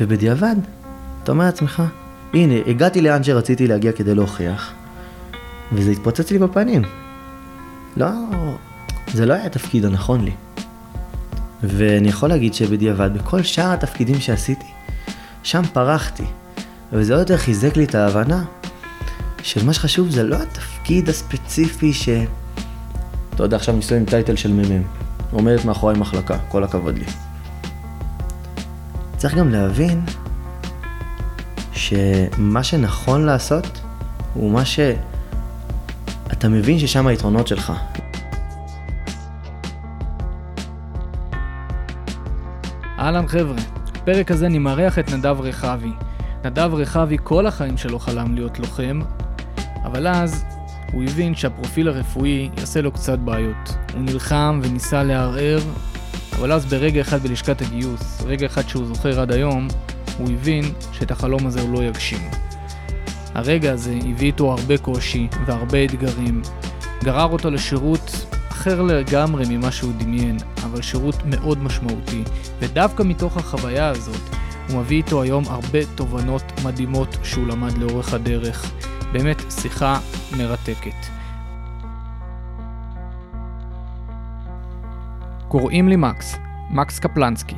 ובדיעבד, אתה אומר לעצמך, הנה, הגעתי לאן שרציתי להגיע כדי להוכיח, וזה התפוצץ לי בפנים. לא, זה לא היה התפקיד הנכון לי. ואני יכול להגיד שבדיעבד, בכל שאר התפקידים שעשיתי, שם פרחתי. וזה עוד יותר חיזק לי את ההבנה של מה שחשוב זה לא התפקיד הספציפי ש... אתה יודע, עכשיו מסתובב עם טייטל של מ"מ. עומדת מאחורי מחלקה, כל הכבוד לי. צריך גם להבין שמה שנכון לעשות הוא מה שאתה מבין ששם היתרונות שלך. אהלן חבר'ה, בפרק הזה אני מארח את נדב רחבי. נדב רחבי כל החיים שלו חלם להיות לוחם, אבל אז הוא הבין שהפרופיל הרפואי יעשה לו קצת בעיות. הוא נלחם וניסה לערער, אבל אז ברגע אחד בלשכת הגיוס, רגע אחד שהוא זוכר עד היום, הוא הבין שאת החלום הזה הוא לא יגשים. הרגע הזה הביא איתו הרבה קושי והרבה אתגרים, גרר אותו לשירות אחר לגמרי ממה שהוא דמיין, אבל שירות מאוד משמעותי, ודווקא מתוך החוויה הזאת, הוא מביא איתו היום הרבה תובנות מדהימות שהוא למד לאורך הדרך. באמת שיחה מרתקת. קוראים לי מקס, מקס קפלנסקי.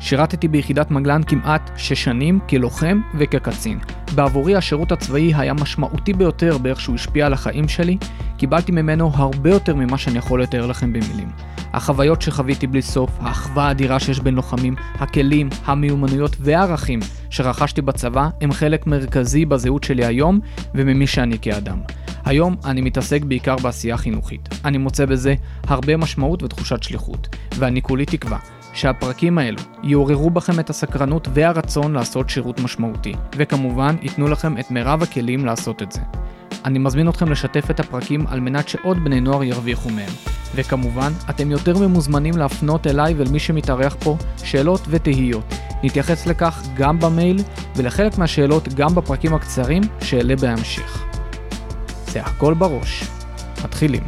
שירתתי ביחידת מגלן כמעט שש שנים כלוחם וכקצין. בעבורי השירות הצבאי היה משמעותי ביותר באיך שהוא השפיע על החיים שלי, קיבלתי ממנו הרבה יותר ממה שאני יכול לתאר לכם במילים. החוויות שחוויתי בלי סוף, האחווה האדירה שיש בין לוחמים, הכלים, המיומנויות והערכים שרכשתי בצבא הם חלק מרכזי בזהות שלי היום וממי שאני כאדם. היום אני מתעסק בעיקר בעשייה חינוכית. אני מוצא בזה הרבה משמעות ותחושת שליחות, ואני כולי תקווה שהפרקים האלו יעוררו בכם את הסקרנות והרצון לעשות שירות משמעותי, וכמובן ייתנו לכם את מירב הכלים לעשות את זה. אני מזמין אתכם לשתף את הפרקים על מנת שעוד בני נוער ירוויחו מהם. וכמובן, אתם יותר ממוזמנים להפנות אליי ואל מי שמתארח פה שאלות ותהיות. נתייחס לכך גם במייל, ולחלק מהשאלות גם בפרקים הקצרים שאעלה בהמשך. זה הכל בראש. מתחילים.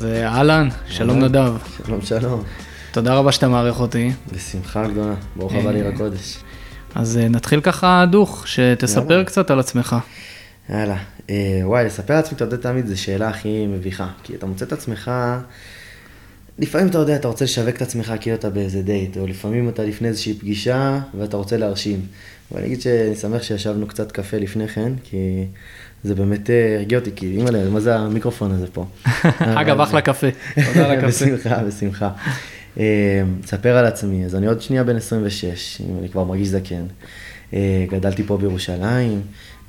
ואהלן, שלום נדב. שלום שלום. תודה רבה שאתה מארח אותי. בשמחה גדולה, ברוך הבא לעיר הקודש. אז אה, נתחיל ככה דוך, שתספר. קצת על עצמך. יאללה. אה, וואי, לספר לעצמי, אתה יודע, תמיד זו שאלה הכי מביכה. כי אתה מוצא את עצמך, לפעמים אתה יודע, אתה רוצה לשווק את עצמך כאילו אתה באיזה דייט, או לפעמים אתה לפני איזושהי פגישה, ואתה רוצה להרשים. ואני אגיד שאני שמח שישבנו קצת קפה לפני כן, כי זה באמת אה, הרגיע אותי, כי אימא'לה, מה זה המיקרופון הזה פה? אגב, אחלה קפה. תודה על הקפה. בשמחה, בשמחה. אה, אספר על עצמי, אז אני עוד שנייה בן 26, אם אני כבר מרגיש זקן. אה, גדלתי פה בירושלים,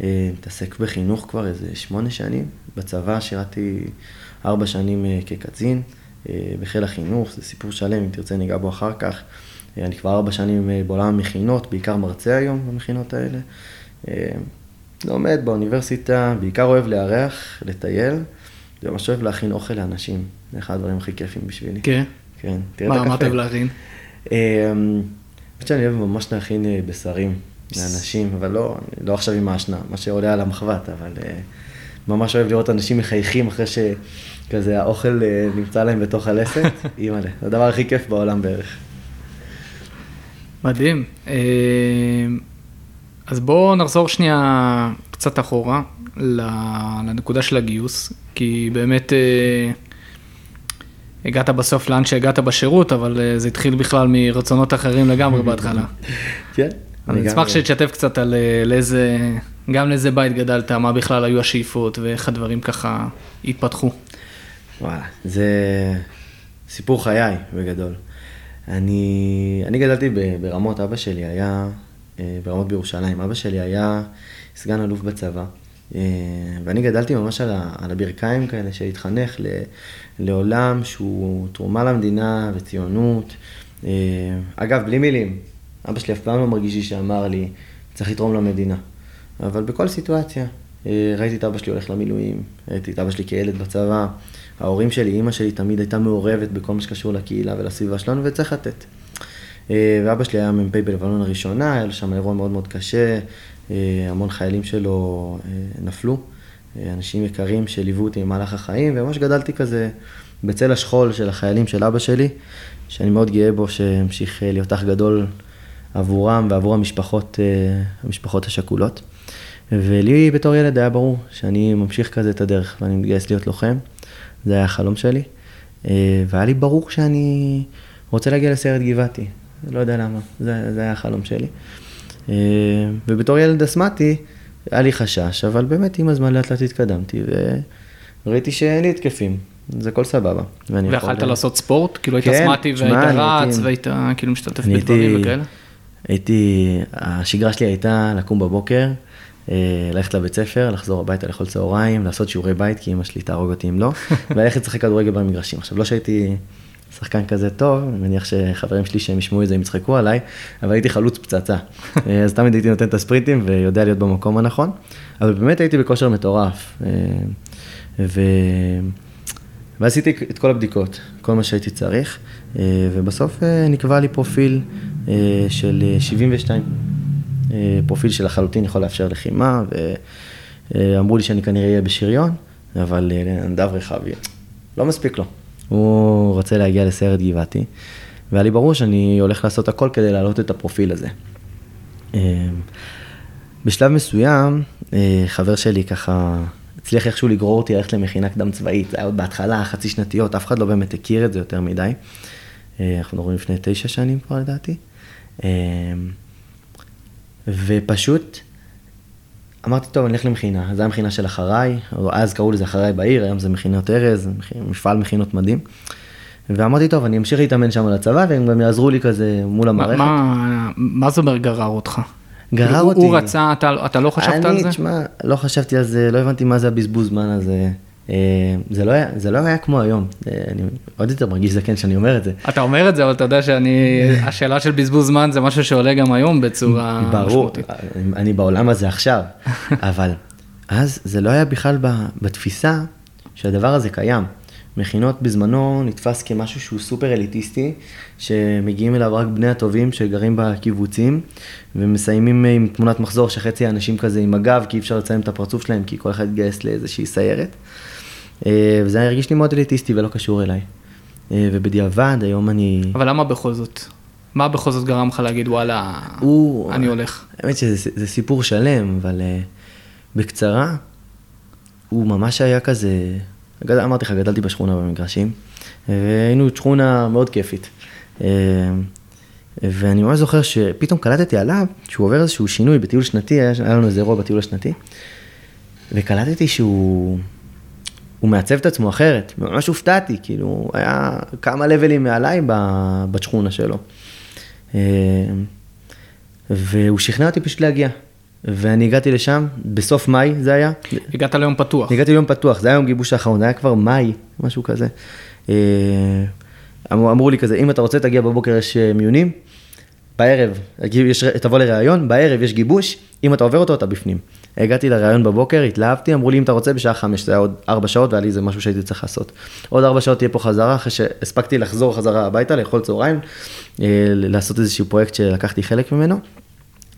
אה, מתעסק בחינוך כבר איזה שמונה שנים. בצבא שירתי ארבע שנים אה, כקצין אה, בחיל החינוך, זה סיפור שלם, אם תרצה ניגע בו אחר כך. אה, אני כבר ארבע שנים אה, בעולם המכינות, בעיקר מרצה היום במכינות האלה. אה, לומד באוניברסיטה, בעיקר אוהב לארח, לטייל, וממש אוהב להכין אוכל לאנשים. זה אחד הדברים הכי כיפים בשבילי. כן. כן, תראה מה, את הקפה. מה אתה אוהב להכין? אמ, האמת שאני אוהב ממש להכין אה, בשרים לאנשים, אבל לא, לא עכשיו עם האשנה, מה שעולה על המחבת, אבל אה, ממש אוהב לראות אנשים מחייכים אחרי שכזה האוכל אה, נמצא להם בתוך הלסת, אימא'לה, זה הדבר הכי כיף בעולם בערך. מדהים. אה, אז בואו נחזור שנייה קצת אחורה לנקודה של הגיוס, כי באמת אה, הגעת בסוף לאן שהגעת בשירות, אבל זה התחיל בכלל מרצונות אחרים לגמרי בהתחלה. כן. אני. אשמח שתשתף קצת על לאיזה, גם לאיזה בית גדלת, מה בכלל היו השאיפות ואיך הדברים ככה התפתחו. וואלה, זה סיפור חיי בגדול. אני, אני גדלתי ברמות, אבא שלי היה, אה, ברמות בירושלים, אבא שלי היה סגן אלוף בצבא, אה, ואני גדלתי ממש על, ה, על הברכיים כאלה, שהתחנך ל, לעולם שהוא תרומה למדינה וציונות. אה, אגב, בלי מילים, אבא שלי אף פעם לא מרגיש לי שאמר לי, צריך לתרום למדינה. אבל בכל סיטואציה, אה, ראיתי את אבא שלי הולך למילואים, ראיתי את אבא שלי כילד בצבא, ההורים שלי, אימא שלי תמיד הייתה מעורבת בכל מה שקשור לקהילה ולסביבה שלנו, וצריך לתת. אה, ואבא שלי היה מ"פ בלבנון הראשונה, היה לו שם אירוע מאוד מאוד קשה, אה, המון חיילים שלו נפלו, אנשים יקרים שליוו אותי במהלך החיים, וממש גדלתי כזה בצל השכול של החיילים של אבא שלי, שאני מאוד גאה בו שהמשיך להיות אח גדול עבורם ועבור המשפחות, המשפחות השכולות. ולי בתור ילד היה ברור שאני ממשיך כזה את הדרך ואני מתגייס להיות לוחם, זה היה החלום שלי. אה, והיה לי ברור שאני רוצה להגיע לסיירת גבעתי, לא יודע למה, זה, זה היה החלום שלי. אה, ובתור ילד אסמטי, היה לי חשש, אבל באמת עם הזמן לאט לאט התקדמתי, וראיתי שאין לי התקפים, זה הכל סבבה. ויכלת לעשות ספורט? כאילו היית כן, אסמטי והיית רץ והיית כאילו משתתף בדברים וכאלה? הייתי, השגרה שלי הייתה לקום בבוקר, אה, ללכת לבית ספר, לחזור הביתה לאכול צהריים, לעשות שיעורי בית, כי אמא שלי תהרוג אותי אם לא, וללכת לשחק כדורגל במגרשים. עכשיו, לא שהייתי שחקן כזה טוב, אני מניח שחברים שלי שהם ישמעו את זה, הם יצחקו עליי, אבל הייתי חלוץ פצצה. אה, אז תמיד הייתי נותן את הספרינטים ויודע להיות במקום הנכון, אבל באמת הייתי בכושר מטורף. אה, ו... ועשיתי את כל הבדיקות, כל מה שהייתי צריך, ובסוף נקבע לי פרופיל של 72. אה, פרופיל שלחלוטין יכול לאפשר לחימה, ואמרו לי שאני כנראה אהיה בשריון, אבל אה, נדב רחבי, לא מספיק לו. הוא רוצה להגיע לסיירת גבעתי, והיה לי ברור שאני הולך לעשות הכל כדי להעלות את הפרופיל הזה. אה, בשלב מסוים, חבר שלי ככה הצליח איכשהו לגרור אותי ללכת למכינה קדם צבאית, זה היה עוד בהתחלה, חצי שנתיות, אף אחד לא באמת הכיר את זה יותר מדי. אנחנו מדברים לפני תשע שנים כבר לדעתי. ופשוט אמרתי, טוב, אני אלך למכינה. זו המכינה של אחריי, או אז קראו לזה אחריי בעיר, היום זה מכינות ארז, מפעל מכינות מדהים. ואמרתי, טוב, אני אמשיך להתאמן שם על הצבא, והם גם יעזרו לי כזה מול המערכת. מה, מה זה אומר גרר אותך? גרר אותי. הוא רצה, אתה, אתה לא חשבת אני, על זה? אני, תשמע, לא חשבתי על זה, לא הבנתי מה זה הבזבוז זמן הזה. אה, זה לא, היה, זה לא היה כמו היום, אה, אני עוד יותר מרגיש זקן שאני אומר את זה. אתה אומר את זה, אבל אתה יודע שאני, השאלה של בזבוז זמן זה משהו שעולה גם היום בצורה משמעותית. ברור, אני בעולם הזה עכשיו, אבל אז זה לא היה בכלל בתפיסה שהדבר הזה קיים. מכינות בזמנו נתפס כמשהו שהוא סופר אליטיסטי, שמגיעים אליו רק בני הטובים שגרים בקיבוצים, ומסיימים עם תמונת מחזור שחצי האנשים כזה עם הגב, כי אי אפשר לציין את הפרצוף שלהם, כי כל אחד יתגייס לאיזושהי סיירת. אה, וזה הרגיש לי מאוד אליטיסטי ולא קשור אליי. אה, ובדיעבד, היום אני... אבל למה בכל זאת? מה בכל זאת גרם לך להגיד, וואלה, הוא... אני הולך? האמת שזה סיפור שלם, אבל בקצרה, הוא ממש היה כזה... אמרתי לך, גדלתי בשכונה במגרשים, והיינו שכונה מאוד כיפית. ואני ממש זוכר שפתאום קלטתי עליו, שהוא עובר איזשהו שינוי בטיול שנתי, היה לנו איזה אירוע בטיול השנתי, וקלטתי שהוא... הוא מעצב את עצמו אחרת, ממש הופתעתי, כאילו, היה כמה לבלים מעליי בשכונה שלו. אה, והוא שכנע אותי פשוט להגיע. ואני הגעתי לשם, בסוף מאי זה היה. הגעת ליום פתוח. הגעתי ליום פתוח, זה היה יום גיבוש האחרון, זה היה כבר מאי, משהו כזה. אה, אמרו לי כזה, אם אתה רוצה תגיע בבוקר יש אה, מיונים, בערב יש, תבוא לראיון, בערב יש גיבוש, אם אתה עובר אותו אתה בפנים. הגעתי לראיון בבוקר, התלהבתי, אמרו לי אם אתה רוצה בשעה חמש, זה היה עוד ארבע שעות והיה לי איזה משהו שהייתי צריך לעשות. עוד ארבע שעות תהיה פה חזרה, אחרי שהספקתי לחזור חזרה הביתה, לאכול צהריים, אה, לעשות איזשהו פרויקט שלקחתי חלק ממנו,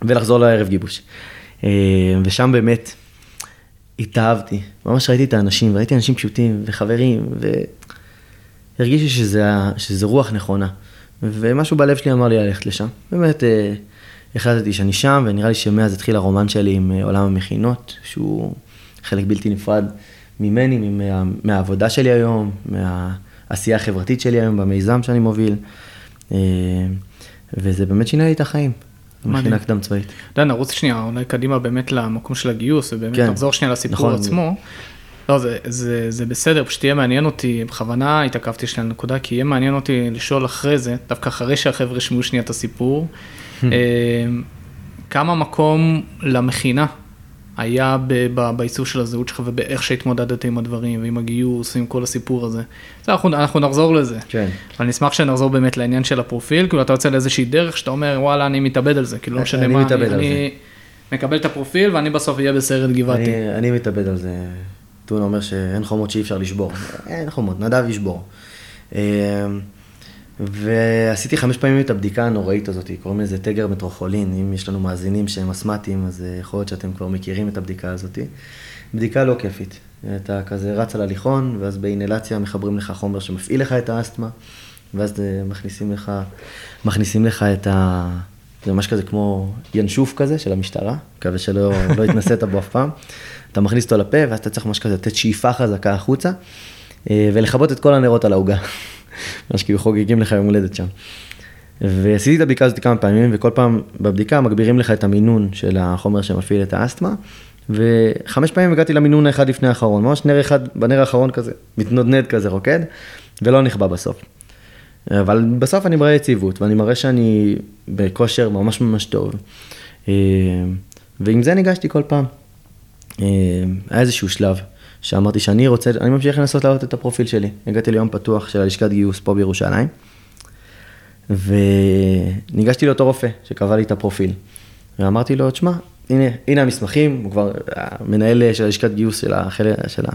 ולחזור לערב גיבוש. אה, ושם באמת התאהבתי, ממש ראיתי את האנשים, ראיתי אנשים פשוטים וחברים, והרגישתי שזה, שזה רוח נכונה. ומשהו בלב שלי אמר לי ללכת לשם. באמת, אה, החלטתי שאני שם, ונראה לי שמאז התחיל הרומן שלי עם אה, עולם המכינות, שהוא חלק בלתי נפרד ממני, מה, מהעבודה שלי היום, מהעשייה החברתית שלי היום, במיזם שאני מוביל. אה, וזה באמת שינה לי את החיים. מכינה קדם צבאית. אתה יודע, נרוץ שנייה, אולי קדימה באמת למקום של הגיוס, ובאמת כן. נחזור שנייה לסיפור נכון. עצמו. לא, זה, זה, זה בסדר, פשוט יהיה מעניין אותי, בכוונה התעכבתי שנייה לנקודה, כי יהיה מעניין אותי לשאול אחרי זה, דווקא אחרי שהחבר'ה שמעו שנייה את הסיפור, אה, כמה מקום למכינה היה בעיצוב של הזהות שלך ובאיך שהתמודדת עם הדברים ועם הגיוס ועם כל הסיפור הזה. זה, אנחנו, אנחנו נחזור לזה. כן. אבל אני אשמח שנחזור באמת לעניין של הפרופיל, כאילו אתה יוצא לאיזושהי דרך שאתה אומר וואלה אני מתאבד על זה, כאילו לא משנה מה, אני, אני מקבל את הפרופיל ואני בסוף אהיה בסרט גבעתי. אני, אני מתאבד על זה. טונה אומר שאין חומות שאי אפשר לשבור. אין חומות, נדב ישבור. אמ, ועשיתי חמש פעמים את הבדיקה הנוראית הזאת, קוראים לזה תגר מטרופולין, אם יש לנו מאזינים שהם אסמטיים, אז אה, יכול להיות שאתם כבר מכירים את הבדיקה הזאת. בדיקה לא כיפית. אתה כזה רץ על הליכון, ואז באינלציה מחברים לך חומר שמפעיל לך את האסתמה, ואז אה, מכניסים לך, מכניסים לך את, ה, זה ממש כזה כמו ינשוף כזה של המשטרה, מקווה שלא לא התנסית בו אף פעם. אתה מכניס אותו לפה, ואז אתה צריך ממש כזה לתת שאיפה חזקה החוצה, אה, ולכבות את כל הנרות על העוגה. ממש כאילו חוגגים לך יום הולדת שם. ועשיתי את הבדיקה הזאת כמה פעמים, וכל פעם בבדיקה מגבירים לך את המינון של החומר שמפעיל את האסתמה, וחמש פעמים הגעתי למינון האחד לפני האחרון, ממש נר אחד, בנר האחרון כזה, מתנודנד כזה רוקד, ולא נכבה בסוף. אבל בסוף אני מראה יציבות, ואני מראה שאני בכושר ממש ממש טוב. אה, ועם זה ניגשתי כל פעם. אה, היה איזשהו שלב שאמרתי שאני רוצה, אני ממשיך לנסות להעלות את הפרופיל שלי. הגעתי ליום פתוח של הלשכת גיוס פה בירושלים, וניגשתי לאותו רופא שקבע לי את הפרופיל. ואמרתי לו, תשמע, הנה, הנה המסמכים, הוא כבר המנהל של הלשכת גיוס של, החל... של, ה...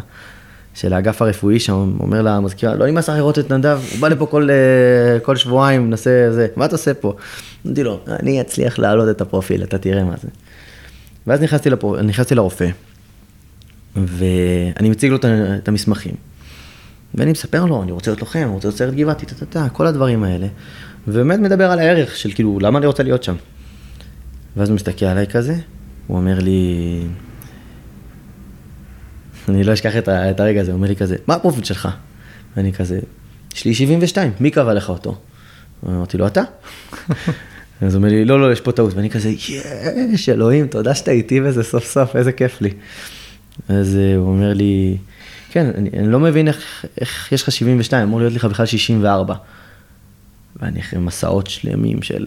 של האגף הרפואי שם, אומר למזכירה, לא נמאס לך לראות את נדב, הוא בא לפה כל, אה, כל שבועיים, נעשה זה, מה אתה עושה פה? אמרתי לו, אני אצליח להעלות את הפרופיל, אתה תראה מה זה. ואז נכנסתי, לפר... נכנסתי לרופא, ואני מציג לו את המסמכים. ואני מספר לו, אני רוצה להיות לוחם, אני רוצה להיות סרט גבעתי, כל הדברים האלה. ובאמת מדבר על הערך של כאילו, למה אני רוצה להיות שם. ואז הוא מסתכל עליי כזה, הוא אומר לי, אני לא אשכח את, את הרגע הזה, הוא אומר לי כזה, מה הפרופיל שלך? ואני כזה, יש לי 72, מי קבע לך אותו? אמרתי לו, אתה? אז הוא אומר לי, לא, לא, יש פה טעות, ואני כזה, יש, אלוהים, תודה שאתה איתי וזה סוף סוף, איזה כיף לי. אז אה, הוא אומר לי, כן, אני, אני לא מבין איך, איך יש לך 72, אמור להיות לך בכלל 64. ואני אחרי מסעות שלמים של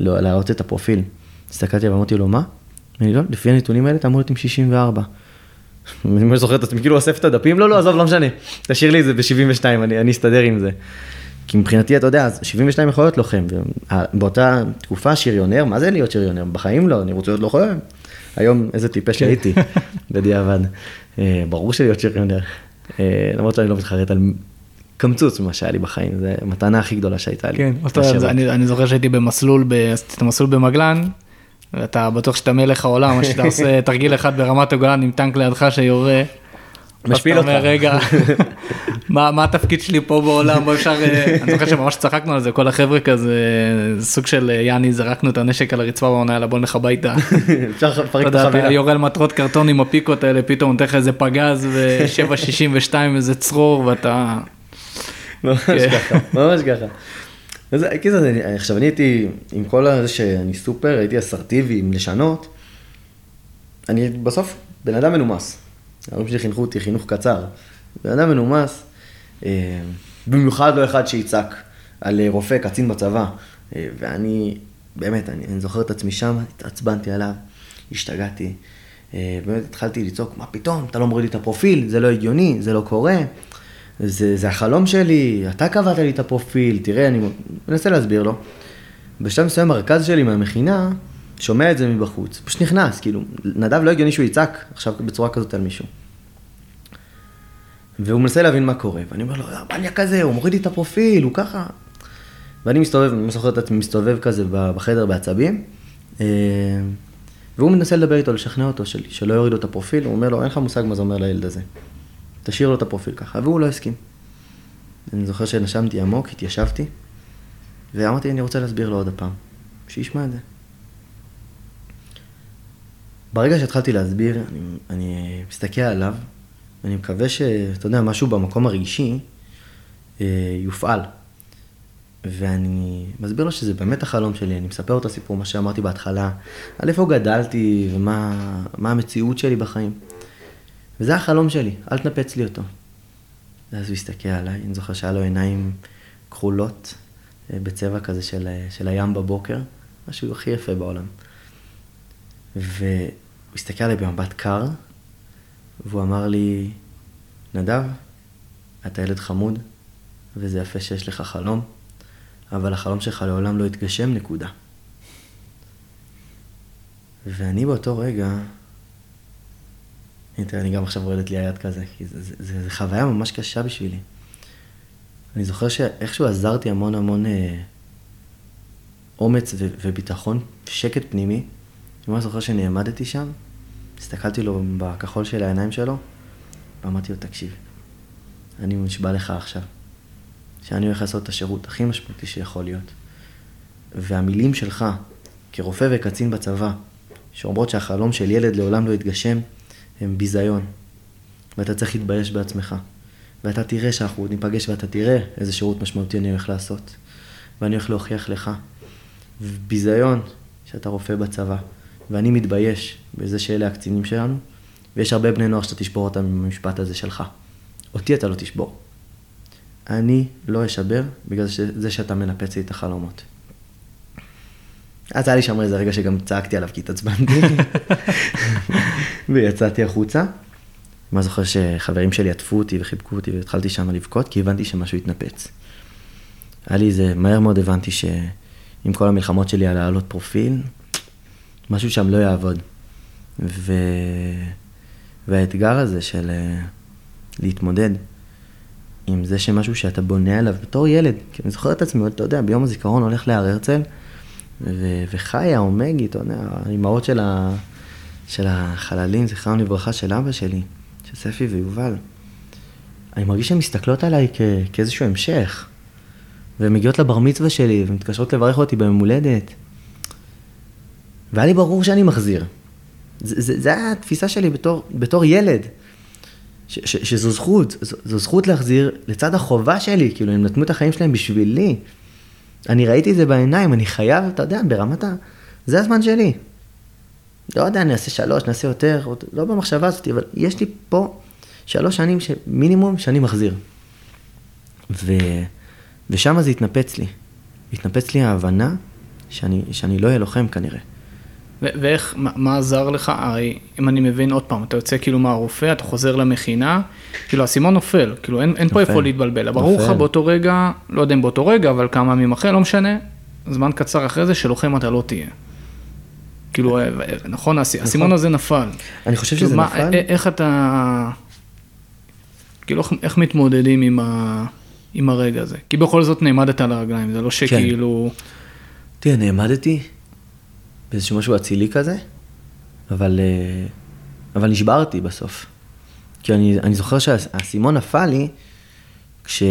לא, להראות את הפרופיל. הסתכלתי ואמרתי לו, מה? אני לא, לפי הנתונים האלה אתה אמור להיות עם 64. אני זוכר את עצמי, כאילו אוסף את הדפים, לא, לא, עזוב, לא משנה, תשאיר לי את זה ב-72, אני, אני אסתדר עם זה. כי מבחינתי, אתה יודע, 72 יכול להיות לוחם, באותה תקופה שריונר, מה זה להיות שריונר? בחיים לא, אני רוצה להיות לוחם. היום איזה טיפש כן. הייתי, בדיעבד. אה, ברור שלהיות שריונר, אה, למרות שאני לא מתחרט על קמצוץ ממה שהיה לי בחיים, זו המתנה הכי גדולה שהייתה לי. כן, אני, אני זוכר שהייתי במסלול, עשיתי את המסלול במגלן, ואתה בטוח שאתה מלך העולם, שאתה עושה תרגיל אחד ברמת הגולן עם טנק לידך שיורה. משפיל אותך. רגע, מה, מה התפקיד שלי פה בעולם, בוא אפשר, אה, אני זוכר שממש צחקנו על זה, כל החבר'ה כזה, סוג של אה, יאני, זרקנו את הנשק על הרצפה ועונה, יאללה בוא נלך הביתה. אפשר לפרק את החבילה. אתה יורה על מטרות קרטון עם הפיקות האלה, פתאום נותן לך איזה פגז ו-762 איזה צרור ואתה... ממש כן. ככה, ממש ככה. אז כאילו, עכשיו אני הייתי, עם כל זה שאני סופר, הייתי אסרטיבי עם לשנות, אני בסוף בן אדם מנומס. ההורים שלי חינכו אותי חינוך קצר. בן אדם מנומס, אה, במיוחד לא אחד שיצעק על אה, רופא, קצין בצבא. אה, ואני, באמת, אני, אני זוכר את עצמי שם, התעצבנתי עליו, השתגעתי. באמת התחלתי לצעוק, מה פתאום, אתה לא מוריד לי את הפרופיל, זה לא הגיוני, זה לא קורה. זה, זה החלום שלי, אתה קבעת לי את הפרופיל, תראה, אני מנסה להסביר לו. בשלב מסוים הרכז שלי מהמכינה, שומע את זה מבחוץ, פשוט נכנס, כאילו, נדב לא הגיוני שהוא יצעק עכשיו בצורה כזאת על מישהו. והוא מנסה להבין מה קורה, ואני אומר לו, הבניה כזה, הוא מוריד לי את הפרופיל, הוא ככה. ואני מסתובב, אני זוכר את עצמי מסתובב כזה בחדר בעצבים, אה, והוא מנסה לדבר איתו, לשכנע אותו של, שלא יורידו את הפרופיל, הוא אומר לו, אין לך מושג מה זה אומר לילד הזה. תשאיר לו את הפרופיל ככה, והוא לא הסכים. אני זוכר שנשמתי עמוק, התיישבתי, ואמרתי, אני רוצה להסביר לו עוד הפעם, שישמע את זה. ברגע שהתחלתי להסביר, אני, אני מסתכל עליו, ואני מקווה שאתה יודע, משהו במקום הרגשי אה, יופעל. ואני מסביר לו שזה באמת החלום שלי, אני מספר לו את הסיפור, מה שאמרתי בהתחלה, על איפה גדלתי ומה המציאות שלי בחיים. וזה החלום שלי, אל תנפץ לי אותו. ואז הוא הסתכל עליי, אני זוכר שהיה לו עיניים כחולות, אה, בצבע כזה של, אה, של הים בבוקר, משהו הכי יפה בעולם. והוא הסתכל עליי במבט קר, והוא אמר לי, נדב, אתה ילד חמוד, וזה יפה שיש לך חלום, אבל החלום שלך לעולם לא יתגשם, נקודה. ואני באותו רגע תראה, אני גם עכשיו רועדת לי היד כזה, כי זו חוויה ממש קשה בשבילי. אני זוכר שאיכשהו עזרתי המון המון אה, אומץ ו- וביטחון, שקט פנימי. אני ממש זוכר שנעמדתי שם, הסתכלתי לו בכחול של העיניים שלו, ואמרתי לו, תקשיב, אני נשבע לך עכשיו, שאני הולך לעשות את השירות הכי משמעותי שיכול להיות. והמילים שלך כרופא וקצין בצבא, שאומרות שהחלום של ילד לעולם לא יתגשם, הם ביזיון. ואתה צריך להתבייש בעצמך. ואתה תראה שאנחנו ניפגש ואתה תראה איזה שירות משמעותי אני הולך לעשות. ואני הולך להוכיח לך. ביזיון שאתה רופא בצבא. ואני מתבייש בזה שאלה הקצינים שלנו, ויש הרבה בני נוער שאתה תשבור אותם עם המשפט הזה שלך. אותי אתה לא תשבור. אני לא אשבר בגלל זה שאתה מנפץ לי את החלומות. אז היה לי שם איזה רגע שגם צעקתי עליו כי התעצבנתי, ויצאתי החוצה. מה זוכר שחברים שלי עטפו אותי וחיבקו אותי והתחלתי שם לבכות כי הבנתי שמשהו התנפץ. היה לי איזה, מהר מאוד הבנתי שעם כל המלחמות שלי על להעלות פרופיל, משהו שם לא יעבוד. ו... והאתגר הזה של uh, להתמודד עם זה שמשהו שאתה בונה עליו בתור ילד, כי אני זוכר את עצמי, אתה יודע, ביום הזיכרון הולך להר הרצל, ו... וחיה, אומגי, אתה יודע, האימהות של, ה... של החללים, זכרם לברכה, של אבא שלי, של ספי ויובל. אני מרגיש שהן מסתכלות עליי כ... כאיזשהו המשך, והן מגיעות לבר מצווה שלי, ומתקשרות לברך אותי ביום הולדת. והיה לי ברור שאני מחזיר. זה היה התפיסה שלי בתור, בתור ילד. ש, ש, שזו זכות, זו, זו זכות להחזיר לצד החובה שלי, כאילו הם נתנו את החיים שלהם בשבילי. אני ראיתי את זה בעיניים, אני חייב, אתה יודע, ברמת ה... זה הזמן שלי. לא יודע, נעשה שלוש, נעשה יותר, לא במחשבה הזאת, אבל יש לי פה שלוש שנים מינימום שאני מחזיר. ו... ושם זה התנפץ לי. התנפץ לי ההבנה שאני, שאני לא אהיה לוחם כנראה. ואיך, מה, מה עזר לך? הרי אם אני מבין עוד פעם, אתה יוצא כאילו מהרופא, אתה חוזר למכינה, כאילו האסימון נופל, כאילו אין, אין פה איפה להתבלבל. ברור לך באותו רגע, לא יודע אם באותו רגע, אבל כמה ימים אחרי, לא משנה, זמן קצר אחרי זה שלוחם אתה לא תהיה. כאילו, אה, נכון, האסימון נכון. הזה נפל. אני חושב כאילו, שזה מה, נפל. איך אתה, כאילו, איך מתמודדים עם, ה, עם הרגע הזה? כי בכל זאת נעמדת על הרגליים, זה לא כן. שכאילו... כן. תראה, נעמדתי, באיזשהו משהו אצילי כזה, אבל, אה, אבל נשברתי בסוף. כי אני, אני זוכר שהאסימון נפל לי, כש...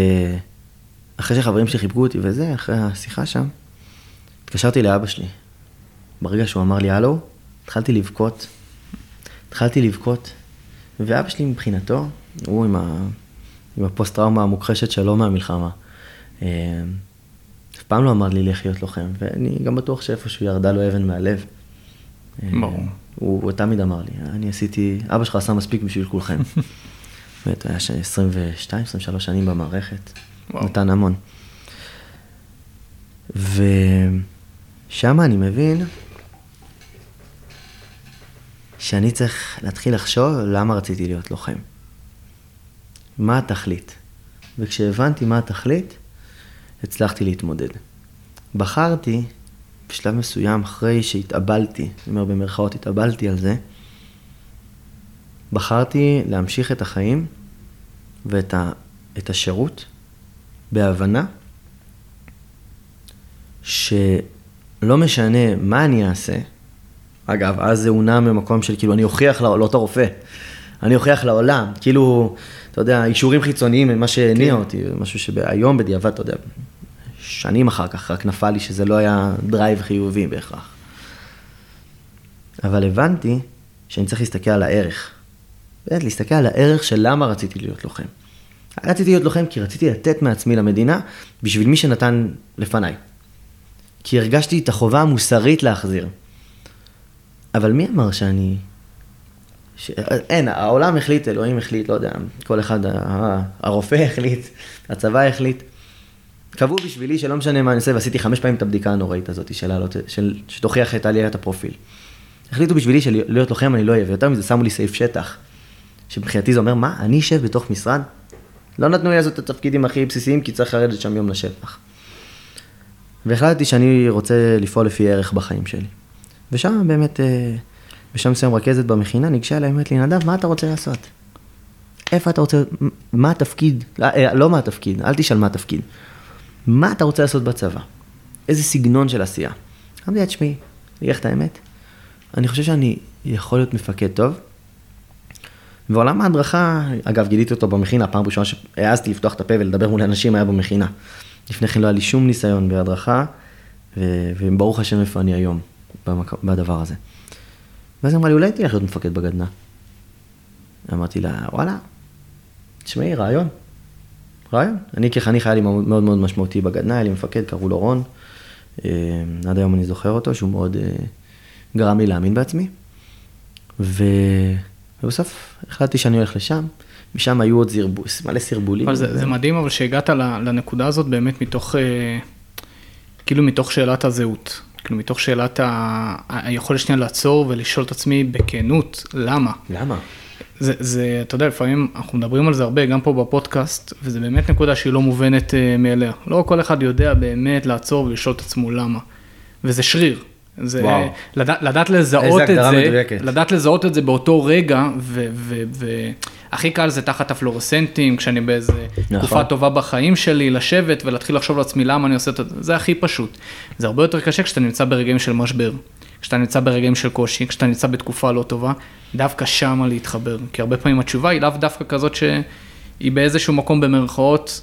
אחרי שחברים שלי חיבקו אותי וזה, אחרי השיחה שם, התקשרתי לאבא שלי. ברגע שהוא אמר לי הלו, התחלתי לבכות. התחלתי לבכות, ואבא שלי מבחינתו, הוא עם, ה... עם הפוסט-טראומה המוכחשת שלו מהמלחמה. אה, פעם לא אמר לי לך להיות לוחם, ואני גם בטוח שאיפשהו ירדה לו אבן מהלב. ברור. הוא, הוא תמיד אמר לי, אני עשיתי, אבא שלך עשה מספיק בשביל כולכם. באמת, היה 22, 23 שנים במערכת, וואו. נתן המון. ושם אני מבין שאני צריך להתחיל לחשוב למה רציתי להיות לוחם. מה התכלית? וכשהבנתי מה התכלית, הצלחתי להתמודד. בחרתי, בשלב מסוים, אחרי שהתאבלתי, אני אומר במרכאות התאבלתי על זה, בחרתי להמשיך את החיים ואת ה, את השירות בהבנה שלא משנה מה אני אעשה, אגב, אז זה הונע ממקום של כאילו אני אוכיח לאותו רופא, אני אוכיח לעולם, כאילו, אתה יודע, אישורים חיצוניים הם מה שהניע כן. אותי, משהו שהיום בדיעבד, אתה יודע, שנים אחר כך, רק נפל לי שזה לא היה drive חיובי בהכרח. אבל הבנתי שאני צריך להסתכל על הערך. באמת, להסתכל על הערך של למה רציתי להיות לוחם. רציתי להיות לוחם כי רציתי לתת מעצמי למדינה בשביל מי שנתן לפניי. כי הרגשתי את החובה המוסרית להחזיר. אבל מי אמר שאני... ש... אין, העולם החליט, אלוהים החליט, לא יודע, כל אחד, הרופא החליט, הצבא החליט. קבעו בשבילי שלא משנה מה אני עושה, ועשיתי חמש פעמים את הבדיקה הנוראית הזאת של לעלות, של, שתוכיח את עליית הפרופיל. החליטו בשבילי שלהיות לוחם אני לא אהיה, ויותר מזה שמו לי סעיף שטח, שמבחינתי זה אומר, מה, אני אשב בתוך משרד? לא נתנו לי לעשות את התפקידים הכי בסיסיים, כי צריך לרדת שם יום לשטח. והחלטתי שאני רוצה לפעול לפי ערך בחיים שלי. ושם באמת, בשם מסוים רכזת במכינה, ניגשה אליי, אמרת לי, נדב, מה אתה רוצה לעשות? איפה אתה רוצה, מה התפקיד? לא, לא מה התפקיד, אל תשאל מה התפקיד. מה אתה רוצה לעשות בצבא? איזה סגנון של עשייה? אמרתי לה, תשמעי, לך את האמת, אני חושב שאני יכול להיות מפקד טוב. ועולם ההדרכה, אגב, גיליתי אותו במכינה, פעם ראשונה שהעזתי לפתוח את הפה ולדבר מול אנשים היה במכינה. לפני כן לא היה לי שום ניסיון בהדרכה, וברוך השם איפה אני היום. במק... בדבר הזה. ואז אמרה לי, אולי תלך להיות מפקד בגדנ"ע. אמרתי לה, וואלה, תשמעי, רעיון. רעיון. אני כחניך היה לי מאוד מאוד משמעותי בגדנ"ע, היה לי מפקד, קראו לו רון. אה, עד היום אני זוכר אותו, שהוא מאוד אה, גרם לי להאמין בעצמי. ו... ובסוף החלטתי שאני הולך לשם. משם היו עוד זרבו, מלא סרבולים. אבל זה, זה מדהים, אבל שהגעת לנקודה הזאת באמת מתוך, אה, כאילו מתוך שאלת הזהות. כאילו מתוך שאלת ה... היכולת שנייה לעצור ולשאול את עצמי בכנות, למה? למה? זה, זה, אתה יודע, לפעמים אנחנו מדברים על זה הרבה, גם פה בפודקאסט, וזה באמת נקודה שהיא לא מובנת uh, מאליה. לא כל אחד יודע באמת לעצור ולשאול את עצמו למה. וזה שריר. זה וואו. לדע, לדעת לזהות את זה, מדויקת. לדעת לזהות את זה באותו רגע, והכי קל זה תחת הפלורסנטים, כשאני באיזה נכון. תקופה טובה בחיים שלי, לשבת ולהתחיל לחשוב לעצמי למה אני עושה את זה, זה הכי פשוט. זה הרבה יותר קשה כשאתה נמצא ברגעים של משבר. כשאתה נמצא ברגעים של קושי, כשאתה נמצא בתקופה לא טובה, דווקא שמה להתחבר. כי הרבה פעמים התשובה היא לאו דווקא כזאת שהיא באיזשהו מקום במרכאות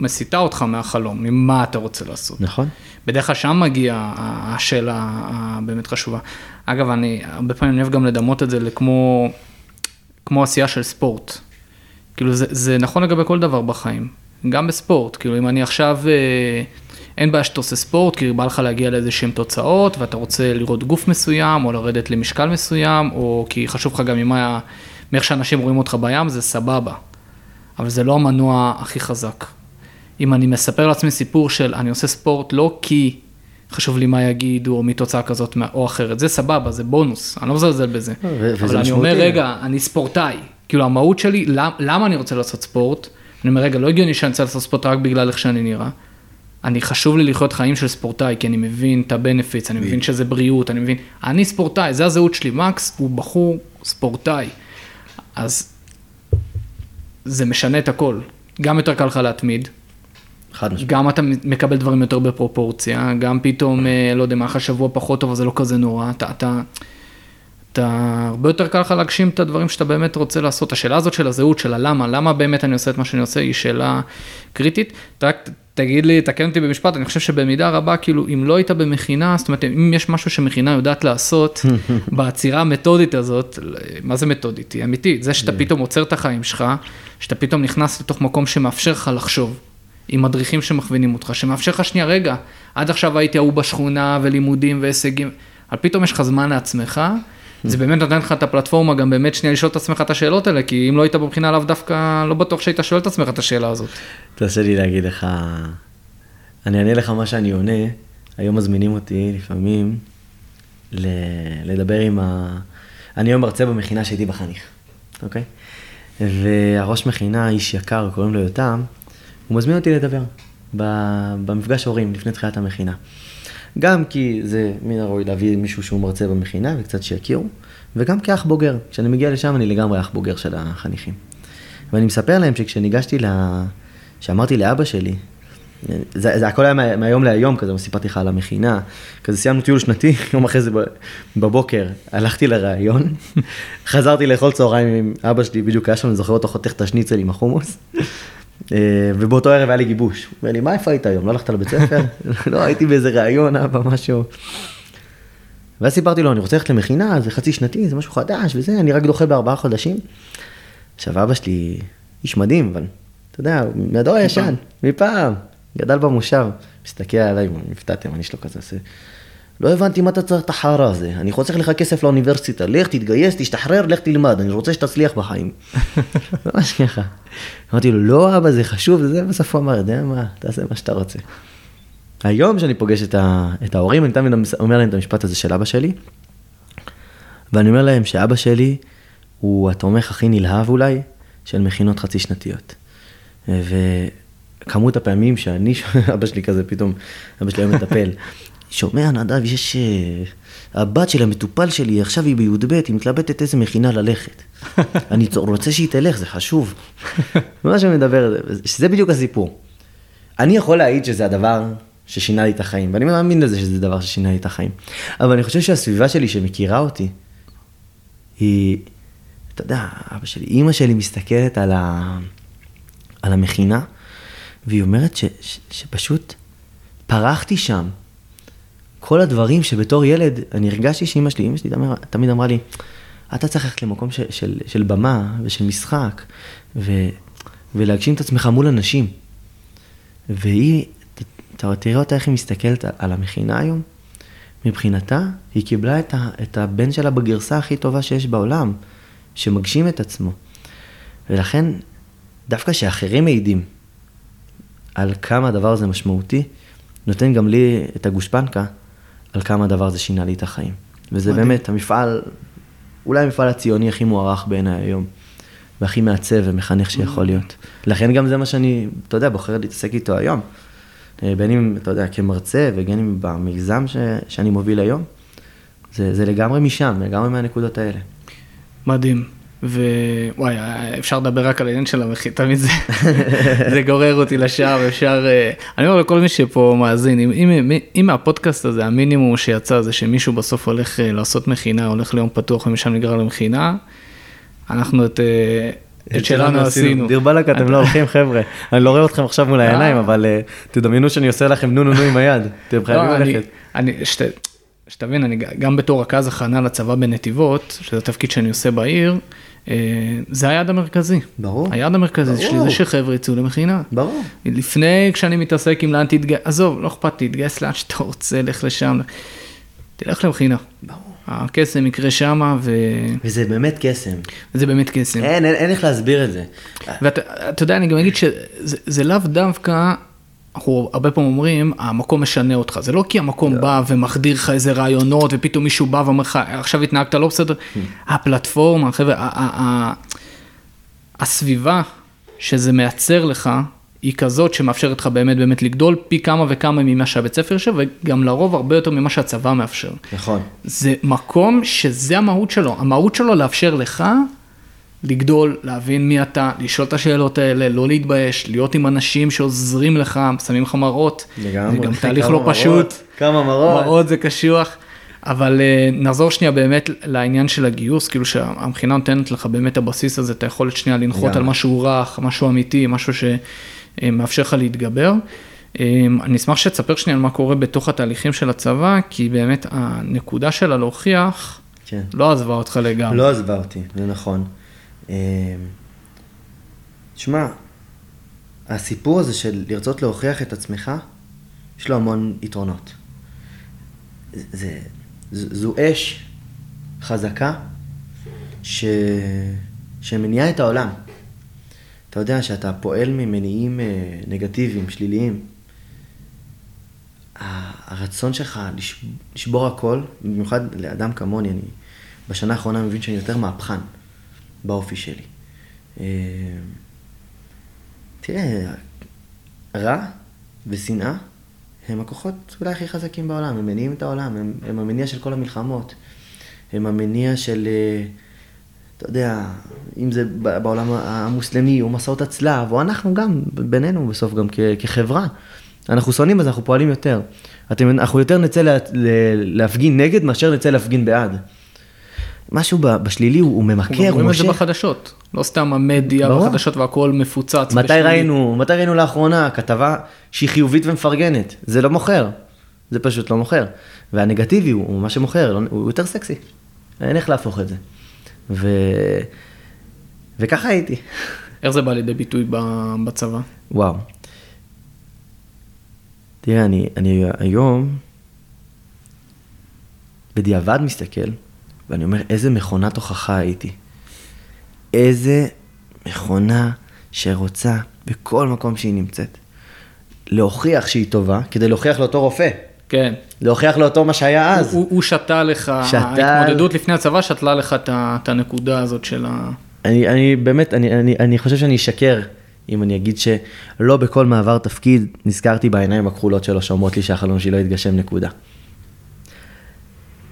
מסיטה אותך מהחלום, ממה אתה רוצה לעשות. נכון. בדרך כלל שם מגיעה השאלה הבאמת חשובה. אגב, אני הרבה פעמים אוהב גם לדמות את זה לכמו כמו עשייה של ספורט. כאילו זה, זה נכון לגבי כל דבר בחיים, גם בספורט. כאילו אם אני עכשיו... אה, אין בעיה שאתה עושה ספורט, כי בא לך להגיע לאיזה שהן תוצאות, ואתה רוצה לראות גוף מסוים, או לרדת למשקל מסוים, או כי חשוב לך גם ממה, מאיך שאנשים רואים אותך בים, זה סבבה. אבל זה לא המנוע הכי חזק. אם אני מספר לעצמי סיפור של אני עושה ספורט לא כי חשוב לי מה יגידו, או מתוצאה כזאת או אחרת, זה סבבה, זה בונוס, אני לא מזלזל בזה. אבל אני אומר, רגע, אני ספורטאי. כאילו המהות שלי, למה אני רוצה לעשות ספורט? אני אומר, רגע, לא הגיוני שאני רוצה לעשות ספורט רק בגלל איך שאני נראה. אני חשוב לי לחיות חיים של ספורטאי, כי אני מבין את הבנפיץ, אני מבין שזה בריאות, אני מבין, אני ספורטאי, זה הזהות שלי, מקס הוא בחור ספורטאי. אז זה משנה את הכל. גם יותר קל לך להתמיד. חד משמעית. גם אתה מקבל דברים יותר בפרופורציה, גם פתאום, אה, לא יודע, מה שבוע פחות טוב, אז זה לא כזה נורא. אתה, אתה, אתה, הרבה יותר קל לך להגשים את הדברים שאתה באמת רוצה לעשות. השאלה הזאת של הזהות, של הלמה, למה באמת אני עושה את מה שאני עושה, היא שאלה קריטית. רק תגיד לי, תקן אותי במשפט, אני חושב שבמידה רבה, כאילו, אם לא היית במכינה, זאת אומרת, אם יש משהו שמכינה יודעת לעשות, בעצירה המתודית הזאת, מה זה מתודית? היא אמיתית, זה שאתה פתאום עוצר את החיים שלך, שאתה פתאום נכנס לתוך מקום שמאפשר לך לחשוב, עם מדריכים שמכווינים אותך, שמאפשר לך שנייה, רגע, עד עכשיו הייתי ההוא בשכונה ולימודים והישגים, אבל פתאום יש לך זמן לעצמך. זה באמת נותן לך את הפלטפורמה גם באמת שנייה לשאול את עצמך את השאלות האלה, כי אם לא היית בבחינה לאו דווקא, לא בטוח שהיית שואל את עצמך את השאלה הזאת. תעשה לי להגיד לך, אני אענה לך מה שאני עונה, היום מזמינים אותי לפעמים לדבר עם ה... אני היום מרצה במכינה שהייתי בחניך, אוקיי? והראש מכינה, איש יקר, קוראים לו יותם, הוא מזמין אותי לדבר במפגש הורים לפני תחילת המכינה. גם כי זה מן הראוי להביא מישהו שהוא מרצה במכינה וקצת שיכירו, וגם כאח בוגר. כשאני מגיע לשם אני לגמרי אח בוגר של החניכים. ואני מספר להם שכשניגשתי ל... שאמרתי לאבא שלי, זה, זה הכל היה מה, מהיום להיום כזה, סיפרתי לך על המכינה, כזה סיימנו טיול שנתי, יום אחרי זה בבוקר הלכתי לראיון, חזרתי לאכול צהריים עם אבא שלי, בדיוק היה שם, אני זוכר אותו חותך את השניצל עם החומוס, ובאותו ערב היה לי גיבוש. הוא אומר לי, מה איפה היית היום? לא הלכת לבית ספר? לא, הייתי באיזה ראיון, אבא, משהו. ואז סיפרתי לו, אני רוצה ללכת למכינה, זה חצי שנתי, זה משהו חדש וזה, אני רק דוחה בארבעה חודשים. עכשיו, אבא שלי איש מדהים, אבל אתה יודע, מהדור הישן, מפעם, גדל במושב, מסתכל עליי, הפתעתם, אני שלו כזה, עושה, לא הבנתי מה אתה צריך את החרא הזה, אני חוסך לך כסף לאוניברסיטה, לך תתגייס, תשתחרר, לך תלמד, אני רוצה שתצליח בחיים. ממש ככה. אמרתי לו, לא אבא, זה חשוב, וזה, בסוף הוא אמר, יודע מה, תעשה מה שאתה רוצה. היום כשאני פוגש את, ה, את ההורים, אני תמיד אומר להם את המשפט הזה של אבא שלי, ואני אומר להם שאבא שלי הוא התומך הכי נלהב אולי של מכינות חצי שנתיות. וכמות הפעמים שאני, אבא שלי כזה פתאום, אבא שלי היום מטפל, שומע נדב, יש... אה, הבת של המטופל שלי, עכשיו היא בי"ב, היא מתלבטת איזה מכינה ללכת. אני רוצה שהיא תלך, זה חשוב. מה שמדבר, שזה בדיוק הסיפור. אני יכול להעיד שזה הדבר ששינה לי את החיים, ואני מאמין לזה שזה דבר ששינה לי את החיים. אבל אני חושב שהסביבה שלי שמכירה אותי, היא, אתה יודע, אבא שלי, אימא שלי מסתכלת על, ה, על המכינה, והיא אומרת ש, ש, שפשוט פרחתי שם. כל הדברים שבתור ילד, אני הרגשתי שאימא שלי, אימא שלי תמיד, אמרה לי, אתה צריך ללכת למקום של, של, של במה ושל משחק, ו, ולהגשים את עצמך מול אנשים. והיא, אתה תראה אותה איך היא מסתכלת על המכינה היום, מבחינתה, היא קיבלה את, ה, את הבן שלה בגרסה הכי טובה שיש בעולם, שמגשים את עצמו. ולכן, דווקא שאחרים מעידים על כמה הדבר הזה משמעותי, נותן גם לי את הגושפנקה על כמה הדבר הזה שינה לי את החיים. וזה מדהים. באמת המפעל, אולי המפעל הציוני הכי מוערך בעיניי היום, והכי מעצב ומחנך שיכול להיות. לכן גם זה מה שאני, אתה יודע, בוחר להתעסק איתו היום. אה, בין אם, אתה יודע, כמרצה, ובין אם במיזם ש, שאני מוביל היום. זה, זה לגמרי משם, לגמרי מהנקודות האלה. מדהים. ווואי, אפשר לדבר רק על העניין של המחיר, תמיד זה, זה גורר אותי לשער, אפשר, אה, אני אומר לכל מי שפה מאזין, אם, אם, אם מהפודקאסט הזה המינימום שיצא זה שמישהו בסוף הולך אה, לעשות מכינה, הולך ליום פתוח ומשם נגרר למכינה, אנחנו את... את שלנו עשינו. דיר באלק, אתם לא הולכים חבר'ה. אני לא רואה אתכם עכשיו מול העיניים, אבל אה, תדמיינו שאני עושה לכם נו נו נו עם היד. אתם חייבים לא, ללכת. שתבין, אני גם בתור רכז הכנה לצבא בנתיבות, שזה תפקיד שאני עושה בעיר, אה, זה היעד המרכזי. ברור. היעד המרכזי שלי זה שחבר'ה יצאו למכינה. ברור. לפני כשאני מתעסק עם לאן תתגייס, עזוב, לא אכפת, תתגייס לאן שאתה רוצה, לך לשם. תלך למכינה. ברור. הקסם יקרה שמה ו... וזה באמת קסם. זה באמת קסם. אין, אין, אין איך להסביר את זה. ואתה יודע, אני גם אגיד שזה לאו דווקא, אנחנו הרבה פעמים אומרים, המקום משנה אותך. זה לא כי המקום לא. בא ומחדיר לך איזה רעיונות, ופתאום מישהו בא ואומר לך, עכשיו התנהגת לא בסדר. Hmm. הפלטפורמה, חבר'ה, הסביבה שזה מייצר לך, היא כזאת שמאפשרת לך באמת באמת לגדול פי כמה וכמה ממה שהבית ספר יושב, וגם לרוב הרבה יותר ממה שהצבא מאפשר. נכון. זה מקום שזה המהות שלו, המהות שלו לאפשר לך לגדול, להבין מי אתה, לשאול את השאלות האלה, לא להתבייש, להיות עם אנשים שעוזרים לך, שמים לך מראות. לגמרי. זה גם תהליך לא מראות, פשוט. כמה מראות. מראות זה קשוח. אבל uh, נחזור שנייה באמת לעניין של הגיוס, כאילו שהמכינה נותנת לך באמת הבסיס הזה, את היכולת שנייה לנחות על משהו רך, משהו אמיתי, משהו ש... אה, לך להתגבר. אה, אני אשמח שתספר שנייה על מה קורה בתוך התהליכים של הצבא, כי באמת הנקודה שלה להוכיח, כן. לא עזבה אותך לגמרי. לא עזבה אותי, זה נכון. אה, תשמע, הסיפור הזה של לרצות להוכיח את עצמך, יש לו המון יתרונות. זה, זו אש חזקה ש, שמניעה את העולם. אתה יודע שאתה פועל ממניעים אה, נגטיביים, שליליים. הרצון שלך לשבור הכל, במיוחד לאדם כמוני, אני בשנה האחרונה מבין שאני יותר מהפכן באופי שלי. אה, תראה, רע ושנאה הם הכוחות אולי הכי חזקים בעולם, הם מניעים את העולם, הם, הם המניע של כל המלחמות, הם המניע של... Uh, אתה יודע, אם זה בעולם המוסלמי, או מסעות הצלב, או אנחנו גם, בינינו בסוף גם כחברה. אנחנו שונאים אז אנחנו פועלים יותר. אתם, אנחנו יותר נצא לה, להפגין נגד מאשר נצא להפגין בעד. משהו בשלילי הוא, הוא ממכר, הוא. אנחנו רואים את זה בחדשות, לא סתם המדיה ברור. בחדשות והכל מפוצץ. מתי בשלילי. ראינו, מתי ראינו לאחרונה כתבה שהיא חיובית ומפרגנת? זה לא מוכר, זה פשוט לא מוכר. והנגטיבי הוא, הוא מה שמוכר, לא, הוא יותר סקסי. אין איך להפוך את זה. ו... וככה הייתי. איך זה בא לידי ביטוי בצבא? וואו. תראה, אני, אני היום בדיעבד מסתכל, ואני אומר, איזה מכונת הוכחה הייתי. איזה מכונה שרוצה בכל מקום שהיא נמצאת. להוכיח שהיא טובה, כדי להוכיח לאותו רופא. כן. להוכיח לאותו מה שהיה אז. הוא, הוא שתה לך, שתה... ההתמודדות לפני הצבא שתלה לך את הנקודה הזאת של ה... אני, אני באמת, אני, אני, אני חושב שאני אשקר אם אני אגיד שלא בכל מעבר תפקיד נזכרתי בעיניים הכחולות שלו שאומרות לי שהחלום שלי לא יתגשם נקודה.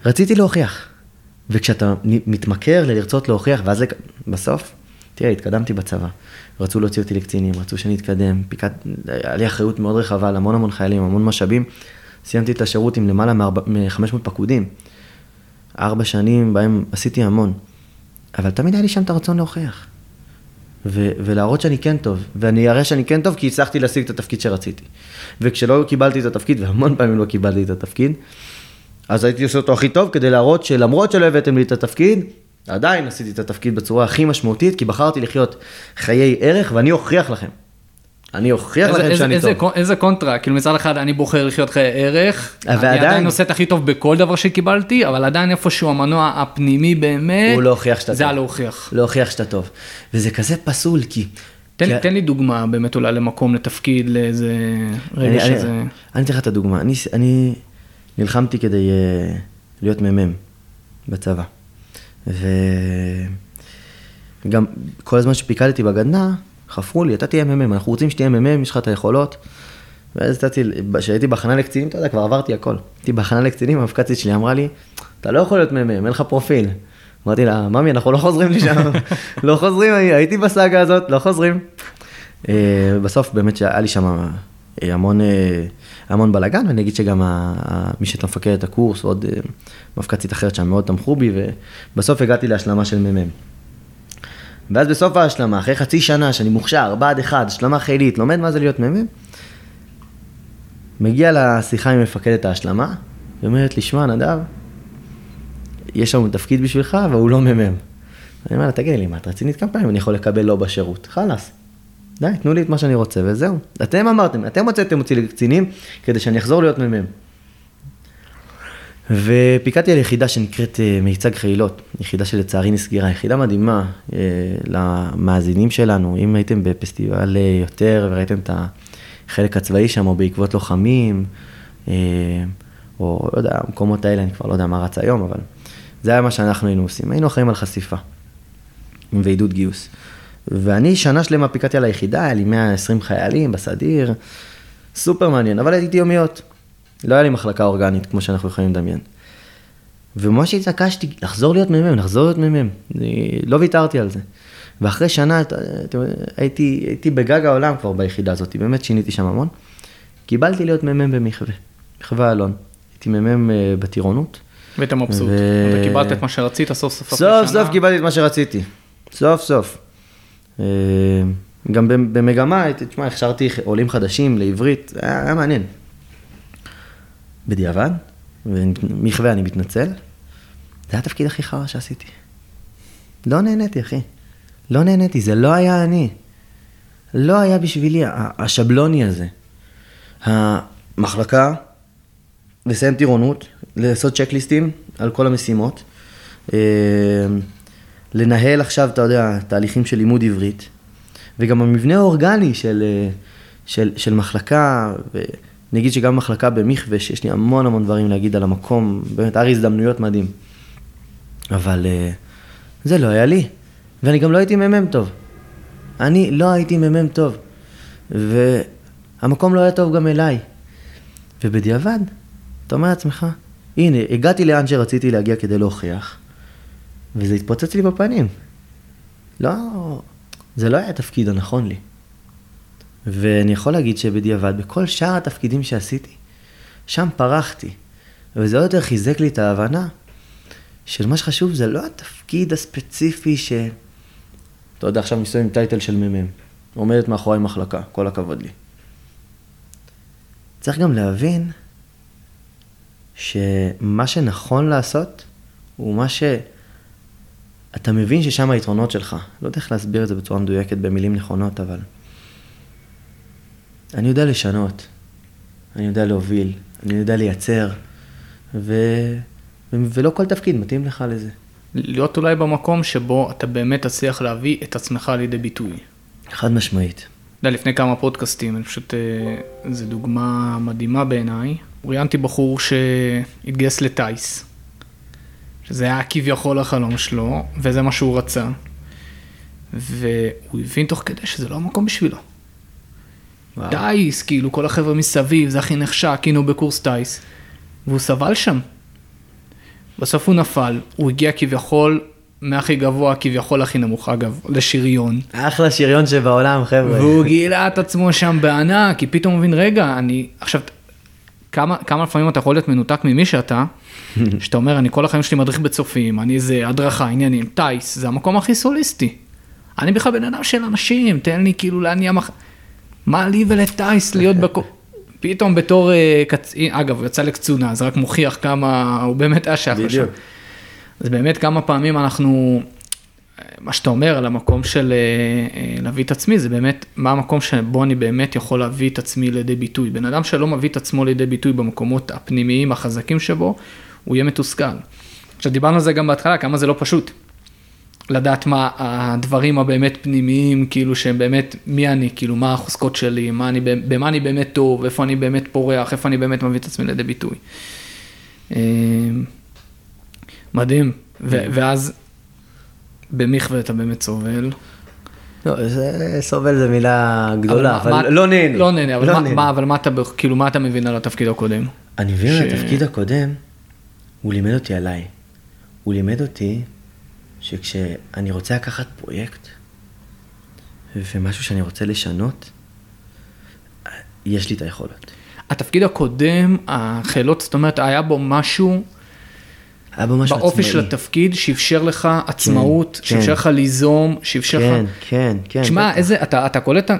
רציתי להוכיח, וכשאתה מתמכר ללרצות להוכיח, ואז לק... בסוף, תראה, התקדמתי בצבא. רצו להוציא אותי לקצינים, רצו שאני אתקדם, פיקד, היה לי אחריות מאוד רחבה על המון המון חיילים, המון משאבים. סיימתי את השירות עם למעלה מ-500 פקודים. ארבע שנים בהם עשיתי המון. אבל תמיד היה לי שם את הרצון להוכיח. ו- ולהראות שאני כן טוב, ואני אראה שאני כן טוב כי הצלחתי להשיג את התפקיד שרציתי. וכשלא קיבלתי את התפקיד, והמון פעמים לא קיבלתי את התפקיד, אז הייתי עושה אותו הכי טוב כדי להראות שלמרות שלא הבאתם לי את התפקיד, עדיין עשיתי את התפקיד בצורה הכי משמעותית, כי בחרתי לחיות חיי ערך ואני אוכיח לכם. אני אוכיח איזה, לכם איזה, שאני איזה, טוב. איזה קונטרה, כאילו מצד אחד אני בוחר לחיות חיי ערך, אני ועדיין- עדיין עושה את הכי טוב בכל דבר שקיבלתי, אבל עדיין איפשהו המנוע הפנימי באמת, הוא לא הוכיח שאתה זה טוב. הלהוכיח. להוכיח שאתה טוב. וזה כזה פסול, כי... תן, כי- תן לי דוגמה באמת אולי למקום, לתפקיד, לאיזה רגע אני- אני- שזה... אני אתן לך את הדוגמה. אני, אני נלחמתי כדי uh, להיות מ"מ בצבא. וגם כל הזמן שפיקדתי בגדנ"ע, חפרו לי, אתה תהיה מ"מ, אנחנו רוצים שתהיה מ"מ, יש לך את היכולות. ואז יצאתי, כשהייתי בהכנה לקצינים, אתה יודע, כבר עברתי הכל. הייתי בהכנה לקצינים, המפקצית שלי אמרה לי, אתה לא יכול להיות מ"מ, אין לך פרופיל. אמרתי לה, ממי, אנחנו לא חוזרים לשם, לא חוזרים, הייתי בסאגה הזאת, לא חוזרים. אה, בסוף באמת שהיה לי שם המון, אה, המון בלאגן, ואני אגיד שגם מי שהייתה מפקדת הקורס, עוד אה, מפקצית אחרת שם מאוד תמכו בי, ובסוף הגעתי להשלמה של מ"מ. ואז בסוף ההשלמה, אחרי חצי שנה שאני מוכשר, בה"ד 1, השלמה חילית, לומד מה זה להיות מ"מ, מגיע לשיחה עם מפקדת ההשלמה, היא אומרת לי, שמע, נדב, יש לנו תפקיד בשבילך, והוא לא מ"מ. אני אומר לה, תגידי לי, מה, את רצינית כמה פעמים אני יכול לקבל לא בשירות? חלאס. די, תנו לי את מה שאני רוצה, וזהו. אתם אמרתם, אתם הוצאתם אותי לקצינים, כדי שאני אחזור להיות מ"מ. ופיקדתי על יחידה שנקראת אה, מיצג חילות, יחידה שלצערי נסגרה, יחידה מדהימה אה, למאזינים שלנו, אם הייתם בפסטיבל אה, יותר וראיתם את החלק הצבאי שם, או בעקבות לוחמים, או לא יודע, המקומות האלה, אני כבר לא יודע מה רץ היום, אבל זה היה מה שאנחנו היינו עושים, היינו אחראים על חשיפה ועידוד גיוס. ואני שנה שלמה פיקדתי על היחידה, היה לי 120 חיילים בסדיר, סופר מעניין, אבל הייתי יומיות. לא היה לי מחלקה אורגנית, כמו שאנחנו יכולים לדמיין. וממש התעקשתי לחזור להיות מ"מ, לחזור להיות מ"מ. אני לא ויתרתי על זה. ואחרי שנה את- הייתי, הייתי בגג העולם כבר ביחידה הזאת, באמת שיניתי שם המון. קיבלתי להיות מ"מ במחווה, מחווה אלון. הייתי מ"מ אה, בטירונות. והיית מבסוט, ו- וקיבלת את מה שרצית סוף סוף סוף. סוף קיבלתי את מה שרציתי. סוף סוף. אה, גם במגמה, תשמע, הכשרתי עולים חדשים לעברית, היה, היה מעניין. בדיעבד, ומחווה אני מתנצל, זה היה התפקיד הכי חרא שעשיתי. לא נהניתי, אחי. לא נהניתי, זה לא היה אני. לא היה בשבילי השבלוני הזה. המחלקה, לסיים טירונות, לעשות צ'קליסטים על כל המשימות, אה, לנהל עכשיו, אתה יודע, תהליכים של לימוד עברית, וגם המבנה האורגני של, אה, של, של מחלקה, ואני אגיד שגם מחלקה במחווה, שיש לי המון המון דברים להגיד על המקום, באמת, הר הזדמנויות מדהים. אבל אה, זה לא היה לי, ואני גם לא הייתי מ"מ טוב. אני לא הייתי מ"מ טוב, והמקום לא היה טוב גם אליי. ובדיעבד, אתה אומר לעצמך, הנה, הגעתי לאן שרציתי להגיע כדי להוכיח, וזה התפוצץ לי בפנים. לא, זה לא היה התפקיד הנכון לי. ואני יכול להגיד שבדיעבד, בכל שאר התפקידים שעשיתי, שם פרחתי. וזה עוד יותר חיזק לי את ההבנה של מה שחשוב זה לא התפקיד הספציפי ש... אתה יודע, עכשיו מסתובב עם טייטל של מ"מ. עומדת מאחורי מחלקה, כל הכבוד לי. צריך גם להבין שמה שנכון לעשות הוא מה ש... אתה מבין ששם היתרונות שלך. לא יודע איך להסביר את זה בצורה מדויקת במילים נכונות, אבל... אני יודע לשנות, אני יודע להוביל, אני יודע לייצר, ו... ו... ולא כל תפקיד מתאים לך לזה. להיות אולי במקום שבו אתה באמת תצליח להביא את עצמך לידי ביטוי. חד משמעית. אתה יודע, לפני כמה פודקאסטים, אני פשוט, אה, זו דוגמה מדהימה בעיניי. ראיינתי בחור שהתגייס לטיס, שזה היה כביכול החלום שלו, וזה מה שהוא רצה. והוא הבין תוך כדי שזה לא המקום בשבילו. וואו. טיס, כאילו, כל החבר'ה מסביב, זה הכי נחשק, הנה הוא בקורס טיס. והוא סבל שם. בסוף הוא נפל, הוא הגיע כביכול מהכי גבוה, כביכול הכי נמוך, אגב, לשריון. אחלה שריון שבעולם, חבר'ה. והוא גילה את עצמו שם בענק, כי פתאום הוא מבין, רגע, אני, עכשיו, כמה, כמה לפעמים אתה יכול להיות מנותק ממי שאתה, שאתה אומר, אני כל החיים שלי מדריך בצופים, אני איזה הדרכה, עניינים, טייס, זה המקום הכי סוליסטי. אני בכלל בן אדם של אנשים, תן לי כאילו להניע מח... מה לי ולטייס להיות בקו... פתאום בתור אה, קצין, אגב, הוא יצא לקצונה, זה רק מוכיח כמה הוא באמת היה שייך לשם. אז באמת כמה פעמים אנחנו, מה שאתה אומר על המקום של אה, אה, להביא את עצמי, זה באמת מה המקום שבו אני באמת יכול להביא את עצמי לידי ביטוי. בן אדם שלא מביא את עצמו לידי ביטוי במקומות הפנימיים החזקים שבו, הוא יהיה מתוסכל. עכשיו דיברנו על זה גם בהתחלה, כמה זה לא פשוט. לדעת מה הדברים הבאמת פנימיים, כאילו שהם באמת, מי אני, כאילו מה החוזקות שלי, מה אני, במה אני באמת טוב, איפה אני באמת פורח, איפה אני באמת מביא את עצמי לידי ביטוי. אה, מדהים, ו- ואז במכווה אתה באמת סובל. לא, זה סובל זה מילה גדולה, אבל, מה- לא נהנה. לא נהנה, אבל, לא מה, נהנה. מה, אבל מה אתה, כאילו מה אתה מבין על התפקיד הקודם? אני מבין ש- על התפקיד הקודם, הוא לימד אותי עליי. הוא לימד אותי שכשאני רוצה לקחת פרויקט, ומשהו שאני רוצה לשנות, יש לי את היכולות. התפקיד הקודם, החילות, זאת אומרת, היה בו משהו היה בו משהו עצמאי. באופי של התפקיד שאפשר לך עצמאות, כן. שאפשר לך ליזום, שאפשר כן, לך... כן, כן. תשמע, בטח. איזה, אתה, אתה קולט,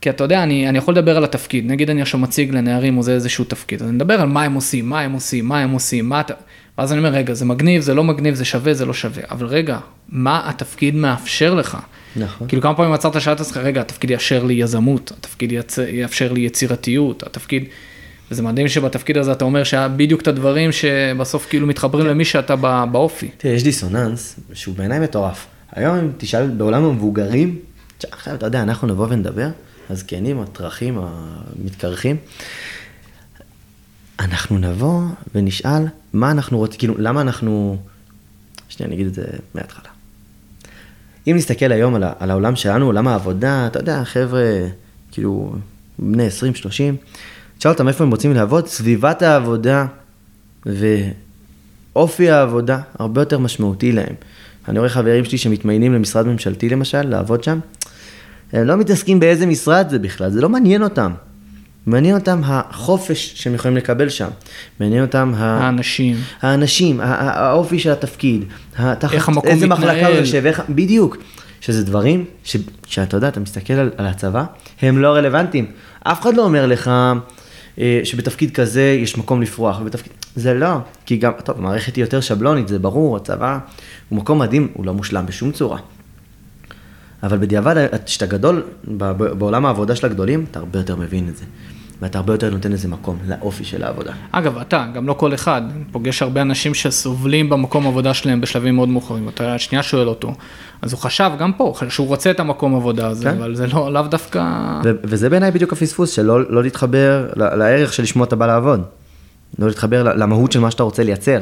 כי אתה יודע, אני, אני יכול לדבר על התפקיד, נגיד אני עכשיו מציג לנערים או זה איזשהו תפקיד, אז אני מדבר על מה הם עושים, מה הם עושים, מה הם עושים, מה אתה... ואז אני אומר, רגע, זה מגניב, זה לא מגניב, זה שווה, זה לא שווה, אבל רגע, מה התפקיד מאפשר לך? נכון. כאילו כמה פעמים עצרת שאלת עצמך, רגע, התפקיד יאפשר לי יזמות, התפקיד יצ... יאפשר לי יצירתיות, התפקיד, וזה מדהים שבתפקיד הזה אתה אומר שהיה בדיוק את הדברים שבסוף כאילו מתחברים למי שאתה בא- באופי. תראה, יש דיסוננס שהוא בעיניי מטורף. היום אם תשאל בעולם המבוגרים, עכשיו אתה יודע, אנחנו נבוא ונדבר, הזקנים, הטרחים, המתקרחים, אנחנו נבוא ונשאל מה אנחנו רוצים, כאילו, למה אנחנו... שנייה, אני אגיד את זה מההתחלה. אם נסתכל היום על, על העולם שלנו, עולם העבודה, אתה יודע, חבר'ה, כאילו, בני 20-30, תשאל אותם איפה הם רוצים לעבוד, סביבת העבודה ואופי העבודה הרבה יותר משמעותי להם. אני רואה חברים שלי שמתמיינים למשרד ממשלתי למשל, לעבוד שם, הם לא מתעסקים באיזה משרד זה בכלל, זה לא מעניין אותם. מעניין אותם החופש שהם יכולים לקבל שם. מעניין אותם. האנשים. האנשים, האופי של התפקיד, התחת, איך המקום איזה מחלקה מתנהל. הוא יושב, איך, בדיוק. שזה דברים ש, שאתה יודע, אתה מסתכל על, על הצבא, הם לא רלוונטיים. אף אחד לא אומר לך אה, שבתפקיד כזה יש מקום לפרוח, ובתפקיד... זה לא, כי גם, טוב, המערכת היא יותר שבלונית, זה ברור, הצבא הוא מקום מדהים, הוא לא מושלם בשום צורה. אבל בדיעבד, כשאתה גדול, בעולם העבודה של הגדולים, אתה הרבה יותר מבין את זה. ואתה הרבה יותר נותן לזה מקום, לאופי של העבודה. אגב, אתה, גם לא כל אחד, פוגש הרבה אנשים שסובלים במקום עבודה שלהם בשלבים מאוד מאוחרים, אתה שנייה שואל אותו, אז הוא חשב גם פה, שהוא רוצה את המקום עבודה הזה, כן. אבל זה לא, לאו דווקא... ו- וזה בעיניי בדיוק הפספוס של לא, להתחבר לערך של לשמו אתה בא לעבוד. לא להתחבר למהות של מה שאתה רוצה לייצר.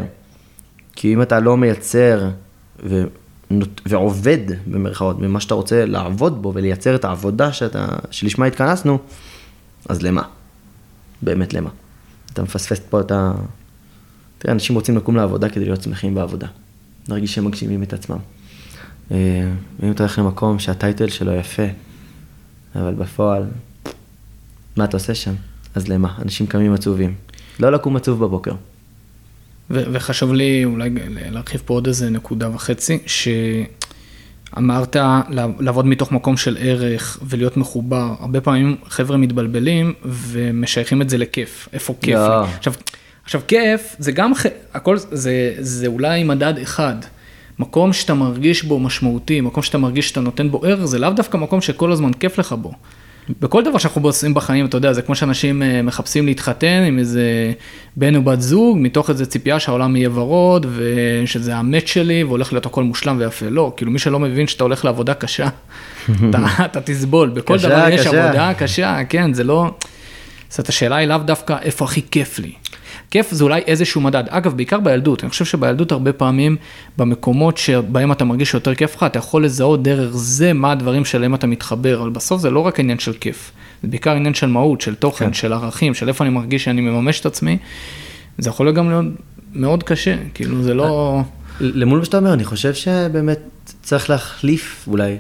כי אם אתה לא מייצר ו- ועובד במרכאות במה שאתה רוצה לעבוד בו ולייצר את העבודה שאתה, שלשמה התכנסנו, אז למה? באמת למה? אתה מפספס פה את ה... תראה, אנשים רוצים לקום לעבודה כדי להיות שמחים בעבודה. להרגיש שהם מגשימים את עצמם. אה, אם אתה הולך למקום שהטייטל שלו יפה, אבל בפועל, מה אתה עושה שם? אז למה? אנשים קמים עצובים. לא לקום עצוב בבוקר. ו- וחשוב לי אולי להרחיב פה עוד איזה נקודה וחצי, שאמרת לעבוד מתוך מקום של ערך ולהיות מחובר, הרבה פעמים חבר'ה מתבלבלים ומשייכים את זה לכיף, איפה כיף. לי. עכשיו, עכשיו כיף זה גם, הכל זה, זה אולי מדד אחד. מקום שאתה מרגיש בו משמעותי, מקום שאתה מרגיש שאתה נותן בו ערך, זה לאו דווקא מקום שכל הזמן כיף לך בו. בכל דבר שאנחנו עושים בחיים, אתה יודע, זה כמו שאנשים אה, מחפשים להתחתן עם איזה בן או בת זוג, מתוך איזה ציפייה שהעולם יהיה ורוד, ושזה המת שלי, והולך להיות הכל מושלם ויפה. לא, כאילו מי שלא מבין שאתה הולך לעבודה קשה, אתה, אתה תסבול. בכל קשה, דבר יש קשה. עבודה קשה, כן, זה לא... זאת השאלה היא לאו דווקא איפה הכי כיף לי. כיף זה אולי איזשהו מדד. אגב, בעיקר בילדות, אני חושב שבילדות הרבה פעמים, במקומות שבהם אתה מרגיש שיותר כיף לך, אתה יכול לזהות דרך זה מה הדברים שלהם אתה מתחבר, אבל בסוף זה לא רק עניין של כיף, זה בעיקר עניין של מהות, של תוכן, כן. של ערכים, של איפה אני מרגיש שאני מממש את עצמי. זה יכול גם להיות מאוד קשה, כאילו זה לא... למול מה שאתה אומר, אני חושב שבאמת צריך להחליף אולי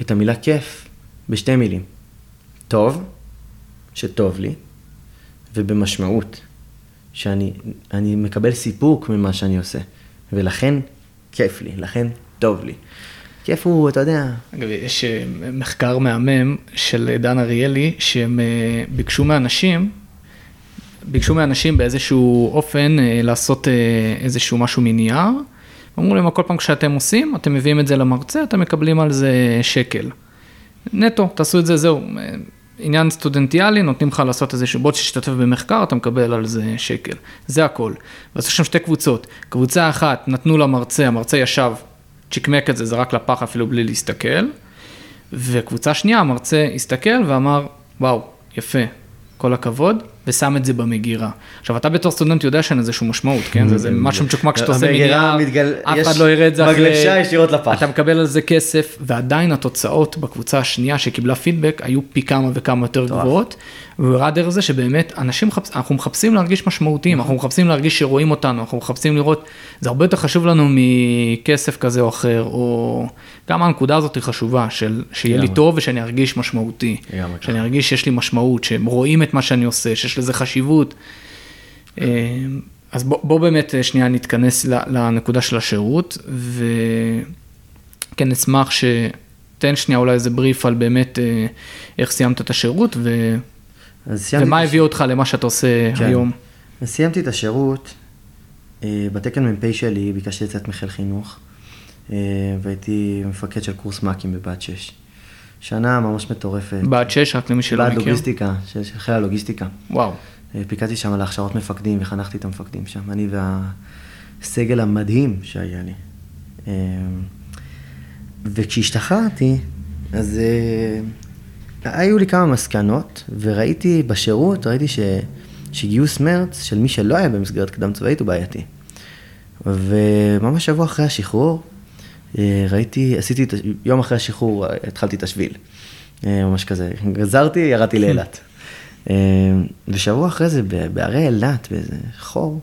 את המילה כיף בשתי מילים. טוב, שטוב לי, ובמשמעות, שאני אני מקבל סיפוק ממה שאני עושה, ולכן כיף לי, לכן טוב לי. כיף הוא, אתה יודע, אגב, יש אה, מחקר מהמם של דן אריאלי, שהם אה, ביקשו מאנשים ביקשו מאנשים באיזשהו אופן אה, לעשות אה, איזשהו משהו מנייר. אמרו להם, כל פעם כשאתם עושים, אתם מביאים את זה למרצה, אתם מקבלים על זה שקל. נטו, תעשו את זה, זהו. עניין סטודנטיאלי, נותנים לך לעשות איזשהו, בוא תשתתף במחקר, אתה מקבל על זה שקל. זה הכל. ואז יש שם שתי קבוצות. קבוצה אחת, נתנו למרצה, המרצה ישב, צ'יקמק את זה, זרק לפח אפילו בלי להסתכל. וקבוצה שנייה, המרצה הסתכל ואמר, וואו, יפה, כל הכבוד, ושם את זה במגירה. עכשיו, אתה בתור סטודנט יודע שאין איזשהו משמעות, כן? זה, זה משהו מצ'וקמק כשאתה עושה מגירה, מתגל... אף אחד לא יראה את זה אחרי... מגלשה ישירות לפח. אתה מקבל על זה כסף, ועדיין התוצאות בקבוצה השנייה שקיבלה פידבק היו פי כמה וכמה יותר גבוהות, דרך זה שבאמת אנשים מחפש, אנחנו מחפשים להרגיש משמעותיים, אנחנו מחפשים להרגיש שרואים אותנו, אנחנו מחפשים לראות, זה הרבה יותר חשוב לנו מכסף כזה או אחר, או גם הנקודה הזאת היא חשובה, של שיהיה לי טוב ושאני ארגיש משמעותי, שאני ארגיש שיש לי משמעות, שהם רואים את מה שאני עושה, שיש לזה חשיבות. אה, אז בוא, בוא באמת אה, שנייה נתכנס לנקודה של השירות, וכן נשמח שתן שנייה אולי איזה בריף על באמת אה, איך סיימת את השירות, ו... ומה הביא אותך למה שאתה עושה כן. היום. סיימתי את השירות, בתקן מ"פ שלי ביקשתי לצאת מחיל חינוך, והייתי מפקד של קורס מ"כים בבת 6. שנה ממש מטורפת. בה"ד 6, רק למי שלא מכיר. בה"ד לוגיסטיקה, של חיל הלוגיסטיקה. וואו. אה, פיקדתי שם על הכשרות מפקדים וחנכתי את המפקדים שם, אני והסגל המדהים שהיה לי. אה, וכשהשתחררתי, אז uh, היו לי כמה מסקנות, וראיתי בשירות, ראיתי ש, שגיוס מרץ של מי שלא היה במסגרת קדם צבאית הוא בעייתי. וממש שבוע אחרי השחרור, ראיתי, עשיתי, יום אחרי השחרור התחלתי את השביל. ממש כזה, גזרתי, ירדתי לאילת. אה, ושבוע אחרי זה, בערי אילת, באיזה חור,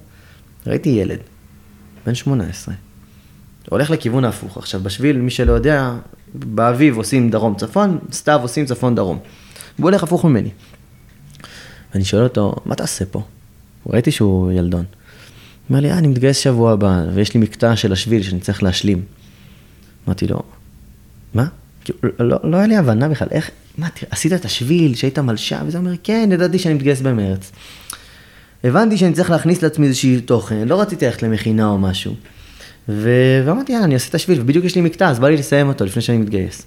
ראיתי ילד, בן 18, הולך לכיוון ההפוך. עכשיו, בשביל, מי שלא יודע, באביב עושים דרום צפון, סתיו עושים צפון דרום. והוא הולך הפוך ממני. ואני שואל אותו, מה תעשה פה? ראיתי שהוא ילדון. הוא אומר לי, אה, אני מתגייס שבוע הבא, ויש לי מקטע של השביל שאני צריך להשלים. אמרתי לו, מה? כאילו, לא, לא היה לי הבנה בכלל, איך, מה, תראה, עשית את השביל שהיית מלשה? וזה אומר, כן, ידעתי שאני מתגייס במרץ. הבנתי שאני צריך להכניס לעצמי איזשהו תוכן, לא רציתי ללכת למכינה או משהו. ו... ואמרתי, יאללה, אני אעשה את השביל, ובדיוק יש לי מקטע, אז בא לי לסיים אותו לפני שאני מתגייס.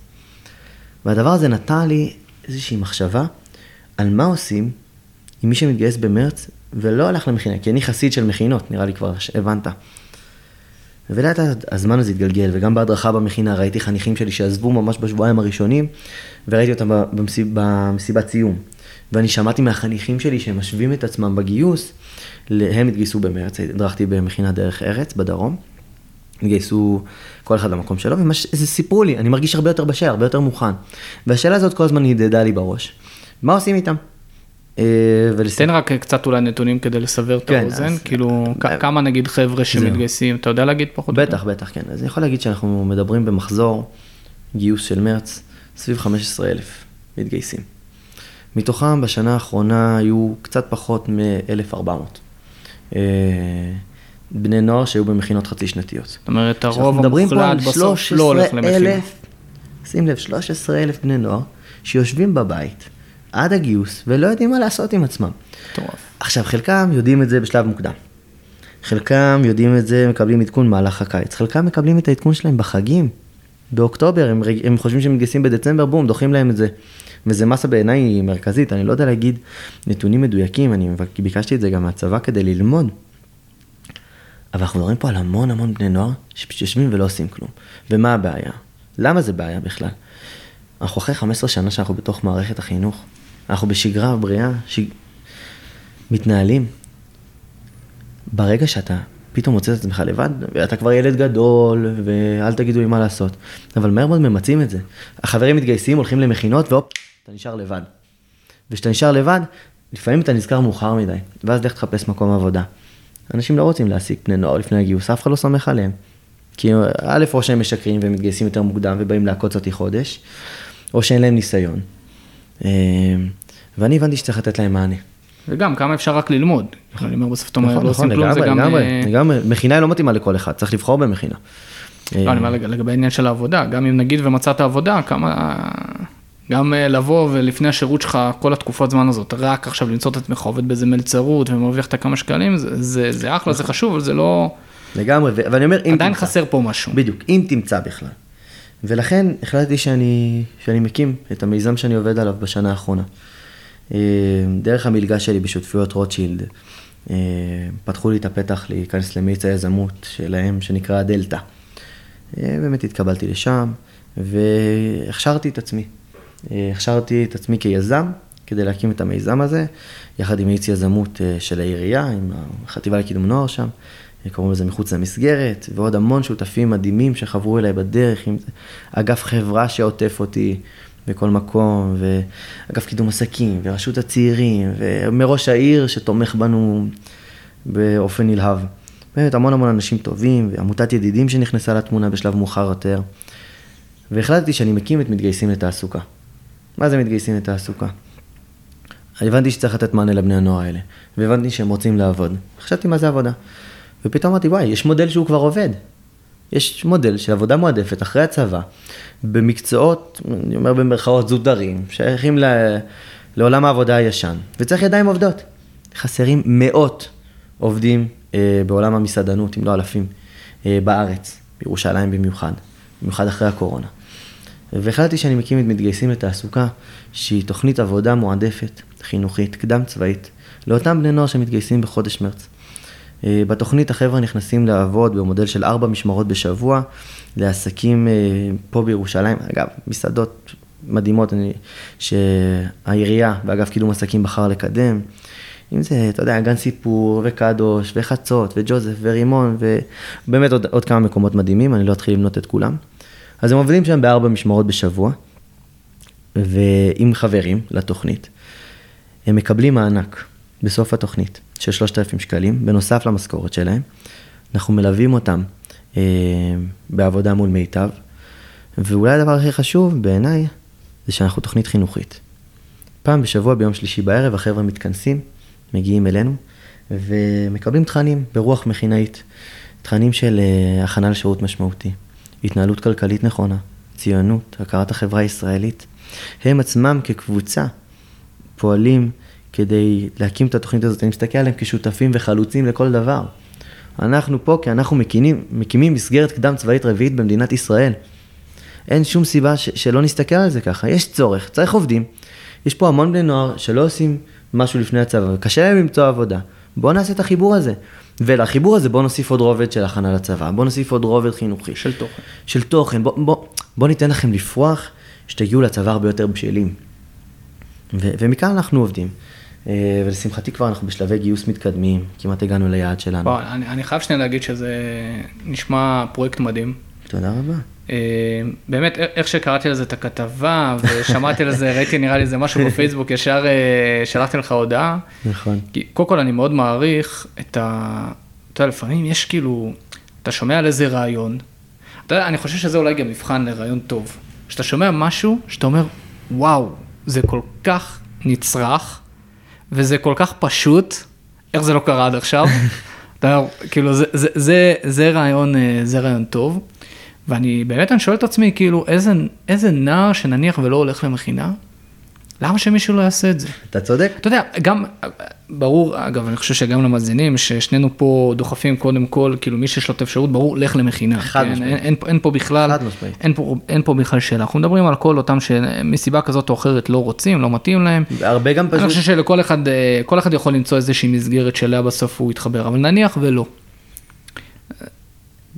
והדבר הזה נתן לי איזושהי מחשבה על מה עושים עם מי שמתגייס במרץ ולא הלך למכינה, כי אני חסיד של מכינות, נראה לי כבר הבנת. ולאט לאט הזמן הזה התגלגל, וגם בהדרכה במכינה ראיתי חניכים שלי שעזבו ממש בשבועיים הראשונים, וראיתי אותם במסיב, במסיבת סיום. ואני שמעתי מהחניכים שלי שהם משווים את עצמם בגיוס, הם התגייסו במרץ, הדרכתי במכינה דרך ארץ בדרום. התגייסו כל אחד למקום שלו, ומה זה סיפרו לי, אני מרגיש הרבה יותר בשל, הרבה יותר מוכן. והשאלה הזאת כל הזמן הדהדה לי בראש. מה עושים איתם? אה, תן רק קצת אולי נתונים כדי לסבר את כן, האוזן, כאילו אה, כמה נגיד חבר'ה שמתגייסים, אתה יודע להגיד פחות? בטח, בטח, כן. אז אני יכול להגיד שאנחנו מדברים במחזור גיוס של מרץ, סביב 15 אלף מתגייסים. מתוכם בשנה האחרונה היו קצת פחות מ-1,400. אה, בני נוער שהיו במכינות חצי שנתיות. זאת אומרת, הרוב המוחלט בסוף לא הולך למכינה. שים לב, 13 אלף בני נוער שיושבים בבית. עד הגיוס, ולא יודעים מה לעשות עם עצמם. מטורף. עכשיו, חלקם יודעים את זה בשלב מוקדם. חלקם יודעים את זה, מקבלים עדכון במהלך הקיץ. חלקם מקבלים את העדכון שלהם בחגים, באוקטובר, הם, הם חושבים שהם מתגייסים בדצמבר, בום, דוחים להם את זה. וזה מסה בעיניי מרכזית, אני לא יודע להגיד נתונים מדויקים, אני ביקשתי את זה גם מהצבא כדי ללמוד. אבל אנחנו מדברים פה על המון המון בני נוער שפשוט יושבים ולא עושים כלום. ומה הבעיה? למה זה בעיה בכלל? אנחנו אחרי 15 שנה שאנחנו בתוך מערכת החינוך. אנחנו בשגרה בריאה, ש... מתנהלים. ברגע שאתה פתאום מוצא את עצמך לבד, ואתה כבר ילד גדול, ואל תגידו לי מה לעשות. אבל מהר מאוד ממצים את זה. החברים מתגייסים, הולכים למכינות, והופ, אתה נשאר לבד. וכשאתה נשאר לבד, לפעמים אתה נזכר מאוחר מדי, ואז לך תחפש מקום עבודה. אנשים לא רוצים להעסיק בני נוער לפני הגיוס, אף אחד לא סומך עליהם. כי א', או שהם משקרים ומתגייסים יותר מוקדם ובאים לעקוץ אותי חודש, או שאין להם ניסיון. אה, ואני הבנתי שצריך לתת להם מענה. וגם, כמה אפשר רק ללמוד. אני אומר בסוף, אתה אומר, נכון, לא עושים כלום, זה גם... לגמרי, לגמרי, מכינה לא מתאימה לכל אחד, צריך לבחור במכינה. לא, אני אומר לגבי העניין של העבודה, גם אם נגיד ומצאת עבודה, כמה... גם אה, לבוא ולפני השירות שלך, כל התקופת זמן הזאת, רק עכשיו למצוא את עצמך עובד באיזה מלצרות ומרוויח את הכמה שקלים, זה, זה, זה אחלה, זה חשוב, אבל זה לא... לגמרי, ואני אומר, אם עדיין תמצא. חסר פה משהו. בדיוק, אם תמצא בכלל. ולכן החלטתי שאני, שאני מקים את המיזם שאני עובד עליו בשנה האחרונה. אה, דרך המלגה שלי בשותפויות רוטשילד, אה, פתחו לי את הפתח להיכנס למאיץ היזמות שלהם, שנקרא דלתא. אה, באמת התקבלתי לשם, והכשרתי את עצמי. הכשרתי את עצמי כיזם, כדי להקים את המיזם הזה, יחד עם מאיץ יזמות של העירייה, עם החטיבה לקידום נוער שם, קוראים לזה מחוץ למסגרת, ועוד המון שותפים מדהימים שחברו אליי בדרך, עם אגף חברה שעוטף אותי בכל מקום, ואגף קידום עסקים, ורשות הצעירים, ומראש העיר שתומך בנו באופן נלהב. באמת המון המון אנשים טובים, ועמותת ידידים שנכנסה לתמונה בשלב מאוחר יותר. והחלטתי שאני מקים את מתגייסים לתעסוקה. מה זה מתגייסים לתעסוקה? הבנתי שצריך לתת מענה לבני הנוער האלה, והבנתי שהם רוצים לעבוד. חשבתי מה זה עבודה. ופתאום אמרתי, וואי, יש מודל שהוא כבר עובד. יש מודל של עבודה מועדפת אחרי הצבא, במקצועות, אני אומר במרכאות זוטרים, שייכים ל... לעולם העבודה הישן, וצריך ידיים עובדות. חסרים מאות עובדים אה, בעולם המסעדנות, אם לא אלפים, אה, בארץ, בירושלים במיוחד, במיוחד אחרי הקורונה. והחלטתי שאני מקים את מתגייסים לתעסוקה, שהיא תוכנית עבודה מועדפת, חינוכית, קדם צבאית, לאותם בני נוער שמתגייסים בחודש מרץ. אה, בתוכנית החבר'ה נכנסים לעבוד במודל של ארבע משמרות בשבוע, לעסקים אה, פה בירושלים, אגב, מסעדות מדהימות אני, שהעירייה באגף קידום עסקים בחר לקדם. אם זה, אתה יודע, גן סיפור, וקדוש, וחצות, וג'וזף, ורימון, ובאמת עוד, עוד כמה מקומות מדהימים, אני לא אתחיל למנות את כולם. אז הם עובדים שם בארבע משמרות בשבוע, ועם חברים לתוכנית. הם מקבלים מענק בסוף התוכנית של 3,000 שקלים, בנוסף למשכורת שלהם. אנחנו מלווים אותם אה, בעבודה מול מיטב, ואולי הדבר הכי חשוב בעיניי, זה שאנחנו תוכנית חינוכית. פעם בשבוע ביום שלישי בערב החבר'ה מתכנסים, מגיעים אלינו, ומקבלים תכנים ברוח מכינאית. תכנים של אה, הכנה לשירות משמעותי, התנהלות כלכלית נכונה, ציונות, הכרת החברה הישראלית. הם עצמם כקבוצה פועלים כדי להקים את התוכנית הזאת. אני מסתכל עליהם כשותפים וחלוצים לכל דבר. אנחנו פה כי אנחנו מקימים, מקימים מסגרת קדם צבאית רביעית במדינת ישראל. אין שום סיבה ש- שלא נסתכל על זה ככה, יש צורך, צריך עובדים. יש פה המון בני נוער שלא עושים משהו לפני הצבא, וקשה להם למצוא עבודה. בואו נעשה את החיבור הזה. ולחיבור הזה בואו נוסיף עוד רובד של הכנה לצבא, בואו נוסיף עוד רובד חינוכי. של תוכן. של תוכן, בואו בוא, בוא ניתן לכם לפרוח, שתגיעו לצבא הרבה יותר בשלים. ו- ומכאן אנחנו עובדים. אה, ולשמחתי כבר אנחנו בשלבי גיוס מתקדמים, כמעט הגענו ליעד שלנו. וואו, אני, אני חייב שנייה להגיד שזה נשמע פרויקט מדהים. תודה רבה. אה, באמת, איך שקראתי לזה את הכתבה ושמעתי על זה, ראיתי נראה לי איזה משהו בפייסבוק, ישר אה, שלחתי לך הודעה. נכון. כי קודם כל אני מאוד מעריך את ה... אתה יודע, לפעמים יש כאילו, אתה שומע על איזה רעיון, אתה יודע, אני חושב שזה אולי גם מבחן לרעיון טוב. כשאתה שומע משהו שאתה אומר, וואו, זה כל כך נצרך, וזה כל כך פשוט, איך זה לא קרה עד עכשיו? אתה כאילו, זה, זה, זה, זה רעיון, אה, זה רעיון טוב. ואני באמת, אני שואל את עצמי, כאילו, איזה, איזה נער שנניח ולא הולך למכינה, למה שמישהו לא יעשה את זה? אתה צודק. אתה יודע, גם, ברור, אגב, אני חושב שגם למאזינים, ששנינו פה דוחפים קודם כל, כאילו מי שיש לו את האפשרות, ברור, לך למכינה. חד כן? משמעית. אין, אין, אין פה בכלל, חד משמעית. אין פה, אין פה בכלל שאלה. אנחנו מדברים על כל אותם שמסיבה כזאת או אחרת לא רוצים, לא מתאים להם. הרבה גם אני פשוט, חושב שלכל אחד, אה, כל אחד יכול למצוא איזושהי מסגרת שאליה בסוף הוא יתחבר, אבל נניח ולא.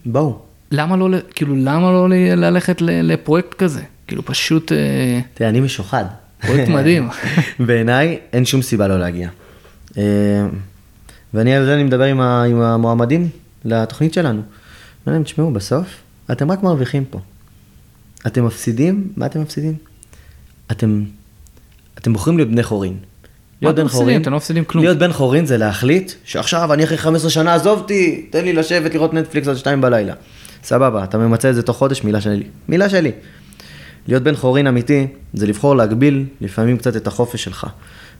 בואו. למה לא, כאילו, למה לא ללכת לפרויקט כזה? כאילו, פשוט אה, תראה, אני משוחד. פרויקט מדהים. בעיניי אין שום סיבה לא להגיע. אה, ואני על זה אני מדבר עם, ה, עם המועמדים לתוכנית שלנו. אני אומר להם, תשמעו, בסוף אתם רק מרוויחים פה. אתם מפסידים, מה אתם מפסידים? אתם, אתם בוחרים להיות בני חורין. להיות אתם בן? חורין, אתם לא מפסידים כלום. להיות בן חורין זה להחליט שעכשיו אני אחרי 15 שנה עזוב אותי, תן לי לשבת לראות נטפליקס עד שתיים בלילה. סבבה, אתה ממצה את זה תוך חודש, מילה שלי. מילה שלי. להיות בן חורין אמיתי, זה לבחור להגביל לפעמים קצת את החופש שלך.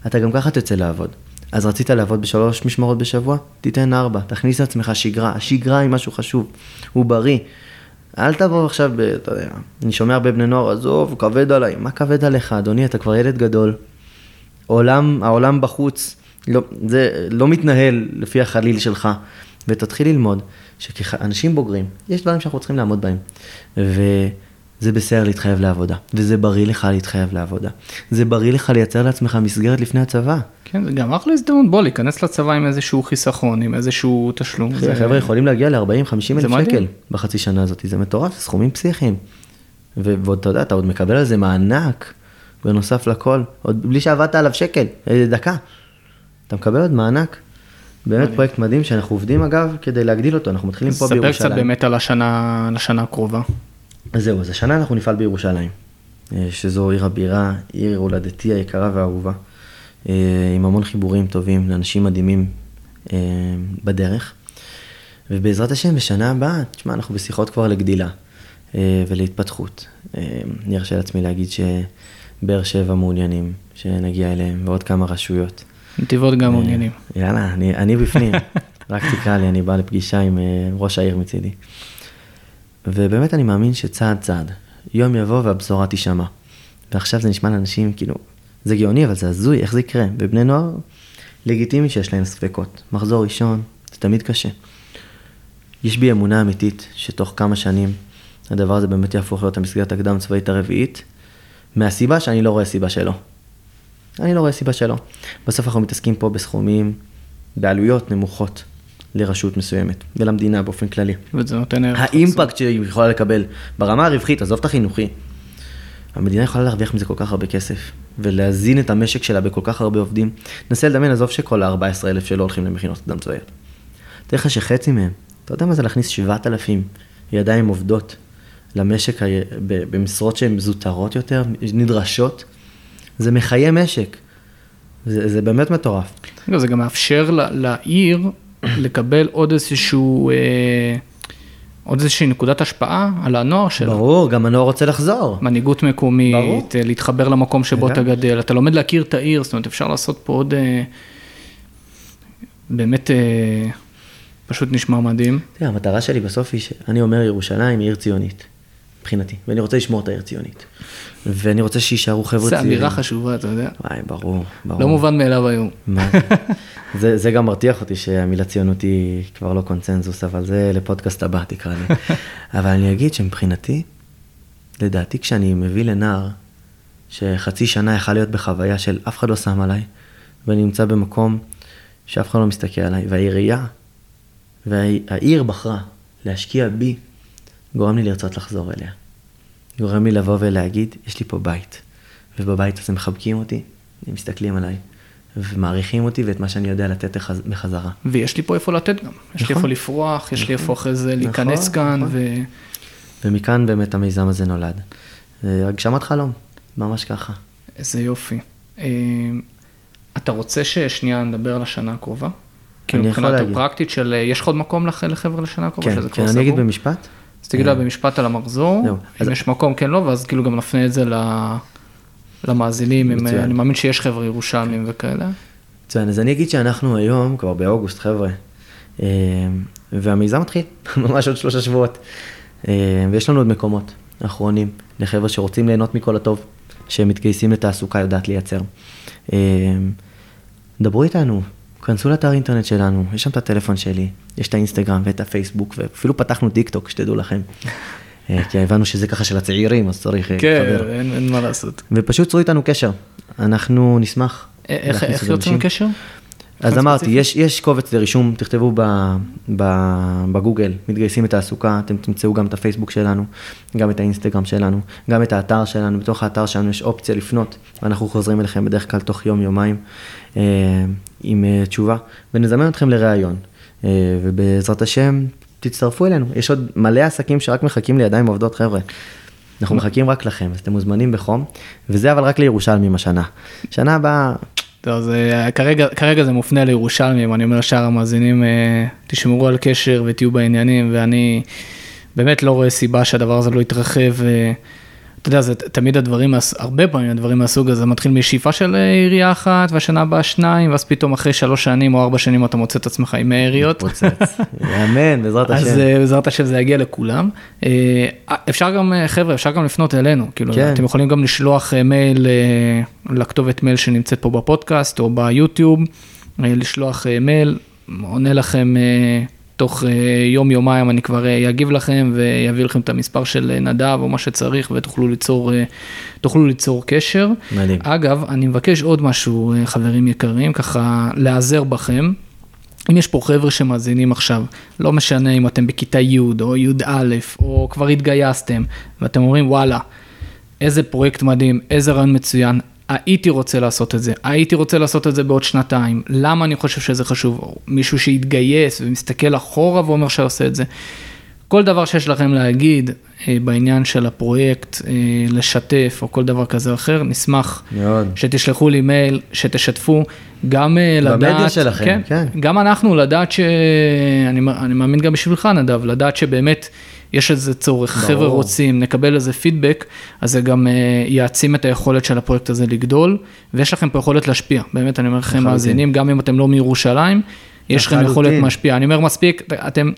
אתה גם ככה תצא לעבוד. אז רצית לעבוד בשלוש משמרות בשבוע? תיתן ארבע, תכניס לעצמך שגרה. השגרה היא משהו חשוב, הוא בריא. אל תבוא עכשיו, ב- אתה יודע, אני שומע הרבה בני נוער, עזוב, כבד עליי. מה כבד עליך, אדוני, אתה כבר ילד גדול. עולם, העולם בחוץ, לא, זה לא מתנהל לפי החליל שלך. ותתחיל ללמוד שכאנשים בוגרים, יש דברים שאנחנו צריכים לעמוד בהם. וזה בסדר להתחייב לעבודה, וזה בריא לך להתחייב לעבודה. זה בריא לך לייצר לעצמך מסגרת לפני הצבא. כן, זה גם אחלה הזדמנות, בוא, להיכנס לצבא עם איזשהו חיסכון, עם איזשהו תשלום. אחי, החבר'ה יכולים להגיע ל-40-50 אלף. שקל בחצי שנה הזאת, זה מטורף, זה סכומים פסיכיים. ועוד אתה יודע, אתה עוד מקבל על זה מענק, בנוסף לכל, עוד בלי שעבדת עליו שקל, אה, דקה. אתה מקבל עוד מענק. באמת. פרויקט מדהים שאנחנו עובדים אגב כדי להגדיל אותו, אנחנו מתחילים פה ספר קצת בירושלים. באמת על השנה, על השנה הקרובה. אז זהו, אז השנה אנחנו נפעל בירושלים, אה, שזו עיר הבירה, עיר הולדתי היקרה והאהובה, אה, עם המון חיבורים טובים לאנשים מדהימים אה, בדרך. ובעזרת השם, בשנה הבאה, תשמע, אנחנו בשיחות כבר לגדילה ולהתפתחות. אני ארשה לעצמי להגיד שבאר שבע מעוניינים שנגיע אליהם, ועוד כמה רשויות. נתיבות גם מעוניינים. יאללה, אני, אני בפנים. רק תקרא לי, אני בא לפגישה עם ראש העיר מצידי. ובאמת אני מאמין שצעד צעד, יום יבוא והבשורה תישמע. ועכשיו זה נשמע לאנשים כאילו, זה גאוני, אבל זה הזוי, איך זה יקרה? בבני נוער, לגיטימי שיש להם ספקות. מחזור ראשון, זה תמיד קשה. יש בי אמונה אמיתית שתוך כמה שנים הדבר הזה באמת יהפוך להיות המסגרת הקדם צבאית הרביעית, מהסיבה שאני לא רואה סיבה שלא. אני לא רואה סיבה שלא. בסוף אנחנו מתעסקים פה בסכומים, בעלויות נמוכות לרשות מסוימת, ולמדינה באופן כללי. וזה נותן ערך. האימפקט שהיא יכולה לקבל ברמה הרווחית, עזוב את החינוכי, המדינה יכולה להרוויח מזה כל כך הרבה כסף, ולהזין את המשק שלה בכל כך הרבה עובדים. נסה לדמיין, עזוב שכל ה-14,000 שלא הולכים למכינות קדם צבאיות. תאר לך שחצי מהם, אתה יודע מה זה להכניס 7,000 ידיים עובדות למשק ה- במשרות שהן זוטרות יותר, נדרשות? זה מחיי משק. זה, זה באמת מטורף. אגב, זה גם מאפשר לעיר לקבל עוד איזשהו, אה, עוד איזושהי נקודת השפעה על הנוער שלו. ברור, גם הנוער רוצה לחזור. מנהיגות מקומית, ברור. אה, להתחבר למקום שבו אתה לגמרי. גדל, אתה לומד להכיר את העיר, זאת אומרת אפשר לעשות פה עוד, אה, באמת אה, פשוט נשמע מדהים. תראה, המטרה שלי בסוף היא שאני אומר ירושלים היא עיר ציונית, מבחינתי, ואני רוצה לשמור את העיר ציונית. ואני רוצה שיישארו חבר'ה זו צעירים. אמירה חשובה, אתה יודע. וואי, ברור, ברור. לא מובן מאליו היום. מה? זה, זה גם מרתיח אותי שהמילה ציונות היא כבר לא קונצנזוס, אבל זה לפודקאסט הבא תקרא לי. אבל אני אגיד שמבחינתי, לדעתי כשאני מביא לנער שחצי שנה יכל להיות בחוויה של אף אחד לא שם עליי, ואני נמצא במקום שאף אחד לא מסתכל עליי, והעירייה והעיר בחרה להשקיע בי, גורם לי לרצות לחזור אליה. גורם לי לבוא ולהגיד, יש לי פה בית, ובבית הזה מחבקים אותי, הם מסתכלים עליי, ומעריכים אותי ואת מה שאני יודע לתת בחזרה. ויש לי פה איפה לתת גם, יש לי נכון. איפה לפרוח, יש לי איפה אחרי זה להיכנס נכון, כאן, נכון. ו... ומכאן באמת המיזם הזה נולד. הגשמת חלום, ממש ככה. איזה יופי. אה, אתה רוצה ששנייה נדבר על השנה הקרובה? כאילו אני יכול מבחינת להגיד. הפרקטית של, יש לך עוד מקום לח- לחבר'ה לשנה הקרובה? כן, כן, אני אגיד? במשפט. אז תגיד לה אה, במשפט על המחזור, אם יש מקום כן לא, ואז כאילו גם נפנה את זה למאזינים. אני מאמין שיש חבר'ה ירושלמים וכאלה. מצוין, אז אני אגיד שאנחנו היום, כבר באוגוסט, חבר'ה, אה, והמיזם מתחיל, ממש עוד שלושה שבועות. אה, ויש לנו עוד מקומות אחרונים לחבר'ה שרוצים ליהנות מכל הטוב, שהם מתגייסים לתעסוקה, יודעת לייצר. דברו איתנו, כנסו לאתר אינטרנט שלנו, יש שם את הטלפון שלי, יש את האינסטגרם ואת הפייסבוק, ואפילו פתחנו טיק טוק, שתדעו לכם. אה, כי הבנו שזה ככה של הצעירים, אז צריך אה, כן, להתחבר. אין אין מה לעשות. ופשוט צרו איתנו קשר, אנחנו נשמח. אה, איך יוצאים. קשר? אז אמרתי? יש, יש קובץ לרישום, תכתבו ב, ב, בגוגל, מתגייסים לתעסוקה, אתם תמצאו גם את הפייסבוק שלנו, גם את האינסטגרם שלנו, גם את האתר שלנו, בתוך האתר שלנו יש אופציה לפנות, ואנחנו חוזרים אליכם בדרך כלל תוך יום-יומיים אה, עם אה, תשובה, ונזמן אתכם לראיון, אה, ובעזרת השם, תצטרפו אלינו, יש עוד מלא עסקים שרק מחכים לידיים עובדות, חבר'ה. אנחנו מחכים רק לכם, אז אתם מוזמנים בחום, וזה אבל רק לירושלמים השנה. שנה הבאה, טוב, אז אה, כרגע, כרגע זה מופנה לירושלמים, אני אומר לשאר המאזינים, אה, תשמרו על קשר ותהיו בעניינים, ואני באמת לא רואה סיבה שהדבר הזה לא יתרחב. אתה יודע, זה תמיד הדברים, הרבה פעמים הדברים מהסוג הזה מתחיל משאיפה של אה, עירייה אחת, והשנה הבאה שניים, ואז פתאום אחרי שלוש שנים או ארבע שנים אתה מוצא את עצמך עם עיריות. פוצץ. אמן, בעזרת אז השם. אה, בעזרת השם זה יגיע לכולם. אה, אפשר גם, חבר'ה, אפשר גם לפנות אלינו, כאילו, כן. אתם יכולים גם לשלוח מייל לכתובת מייל שנמצאת פה בפודקאסט או ביוטיוב, לשלוח מייל, עונה לכם תוך אה, יום-יומיים, אני כבר אה, אגיב לכם ויביא לכם את המספר של אה, נדב או מה שצריך ותוכלו ליצור, אה, תוכלו ליצור קשר. מדהים. אגב, אני מבקש עוד משהו, אה, חברים יקרים, ככה להיעזר בכם. אם יש פה חבר'ה שמאזינים עכשיו, לא משנה אם אתם בכיתה י' או י"א, או כבר התגייסתם, ואתם אומרים, וואלה, איזה פרויקט מדהים, איזה רעיון מצוין, הייתי רוצה לעשות את זה, הייתי רוצה לעשות את זה בעוד שנתיים, למה אני חושב שזה חשוב? מישהו שהתגייס ומסתכל אחורה ואומר שעושה את זה. כל דבר שיש לכם להגיד אה, בעניין של הפרויקט, אה, לשתף או כל דבר כזה או אחר, נשמח מאוד. שתשלחו לי מייל, שתשתפו, גם אה, לדעת, במדיה שלכם, כן. גם אנחנו לדעת ש... אני, אני מאמין גם בשבילך נדב, לדעת שבאמת יש איזה צורך, ברור. חבר'ה רוצים, נקבל איזה פידבק, אז זה גם אה, יעצים את היכולת של הפרויקט הזה לגדול, ויש לכם פה יכולת להשפיע, באמת אני אומר לכם. מאזינים, גם אם אתם לא מירושלים, יש לכם יכולת. להשפיע, אני אומר מספיק, אתם...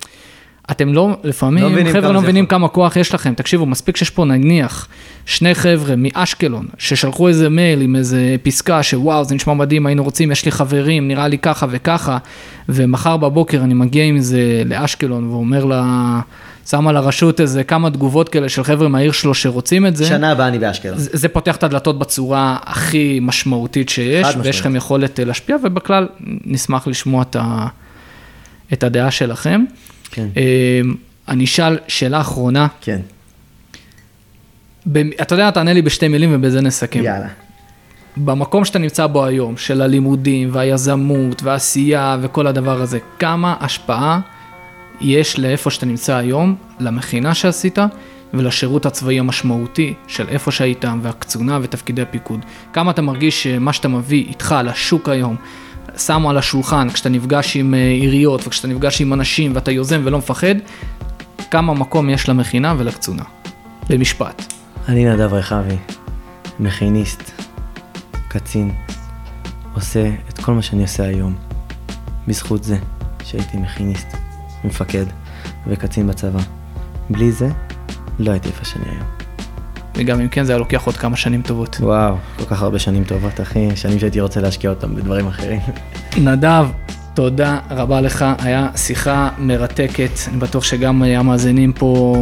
אתם לא, לפעמים, לא חבר'ה לא מבינים. כמה כוח יש לכם. תקשיבו, מספיק שיש פה נניח שני חבר'ה מאשקלון, ששלחו איזה מייל עם איזה פסקה שוואו, זה נשמע מדהים, היינו רוצים, יש לי חברים, נראה לי ככה וככה, ומחר בבוקר אני מגיע עם זה לאשקלון ואומר לה, שם על הרשות איזה כמה תגובות כאלה של חבר'ה מהעיר שלו שרוצים את זה. שנה הבאה אני באשקלון. זה זה פותח את הדלתות בצורה הכי משמעותית שיש, ויש. לכם יכולת אה, להשפיע, ובכלל נשמח לשמוע את, ה, את הדעה שלכם. כן. אה, אני אשאל שאלה אחרונה, כן. במ- אתה יודע, תענה לי בשתי מילים ובזה נסכם. יאללה. במקום שאתה נמצא בו היום, של הלימודים והיזמות והעשייה וכל הדבר הזה, כמה השפעה יש לאיפה שאתה נמצא היום, למכינה שעשית ולשירות הצבאי המשמעותי של איפה שהיית והקצונה ותפקידי הפיקוד. כמה אתה מרגיש שמה שאתה מביא איתך לשוק היום, שמו על השולחן כשאתה נפגש עם אה, עיריות וכשאתה נפגש עם אנשים ואתה יוזם ולא מפחד, כמה מקום יש למכינה ולקצונה. במשפט. אני נדב רחבי, מכיניסט, קצין, עושה את כל מה שאני עושה היום, בזכות זה שהייתי מכיניסט, מפקד וקצין בצבא. בלי זה, לא הייתי איפה שאני היום. וגם אם כן זה היה לוקח עוד כמה שנים טובות. וואו, כל כך הרבה שנים טובות, אחי, שנים שהייתי רוצה להשקיע אותם בדברים אחרים. נדב, תודה רבה לך, היה שיחה מרתקת, אני בטוח שגם המאזינים פה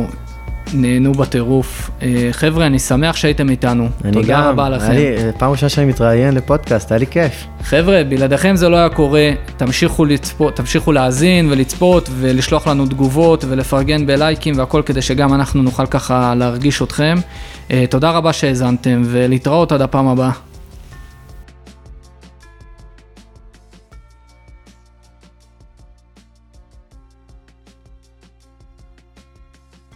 נהנו בטירוף. אה, חבר'ה, אני שמח שהייתם איתנו, אני תודה גם, רבה לכם. לי, אה, פעם ראשונה שאני מתראיין לפודקאסט, היה לי כיף. חבר'ה, בלעדיכם זה לא היה קורה, תמשיכו, לצפות, תמשיכו להאזין ולצפות ולשלוח לנו תגובות ולפרגן בלייקים והכל כדי שגם אנחנו נוכל ככה להרגיש אתכם. אה, תודה רבה שהאזנתם ולהתראות עד הפעם הבאה.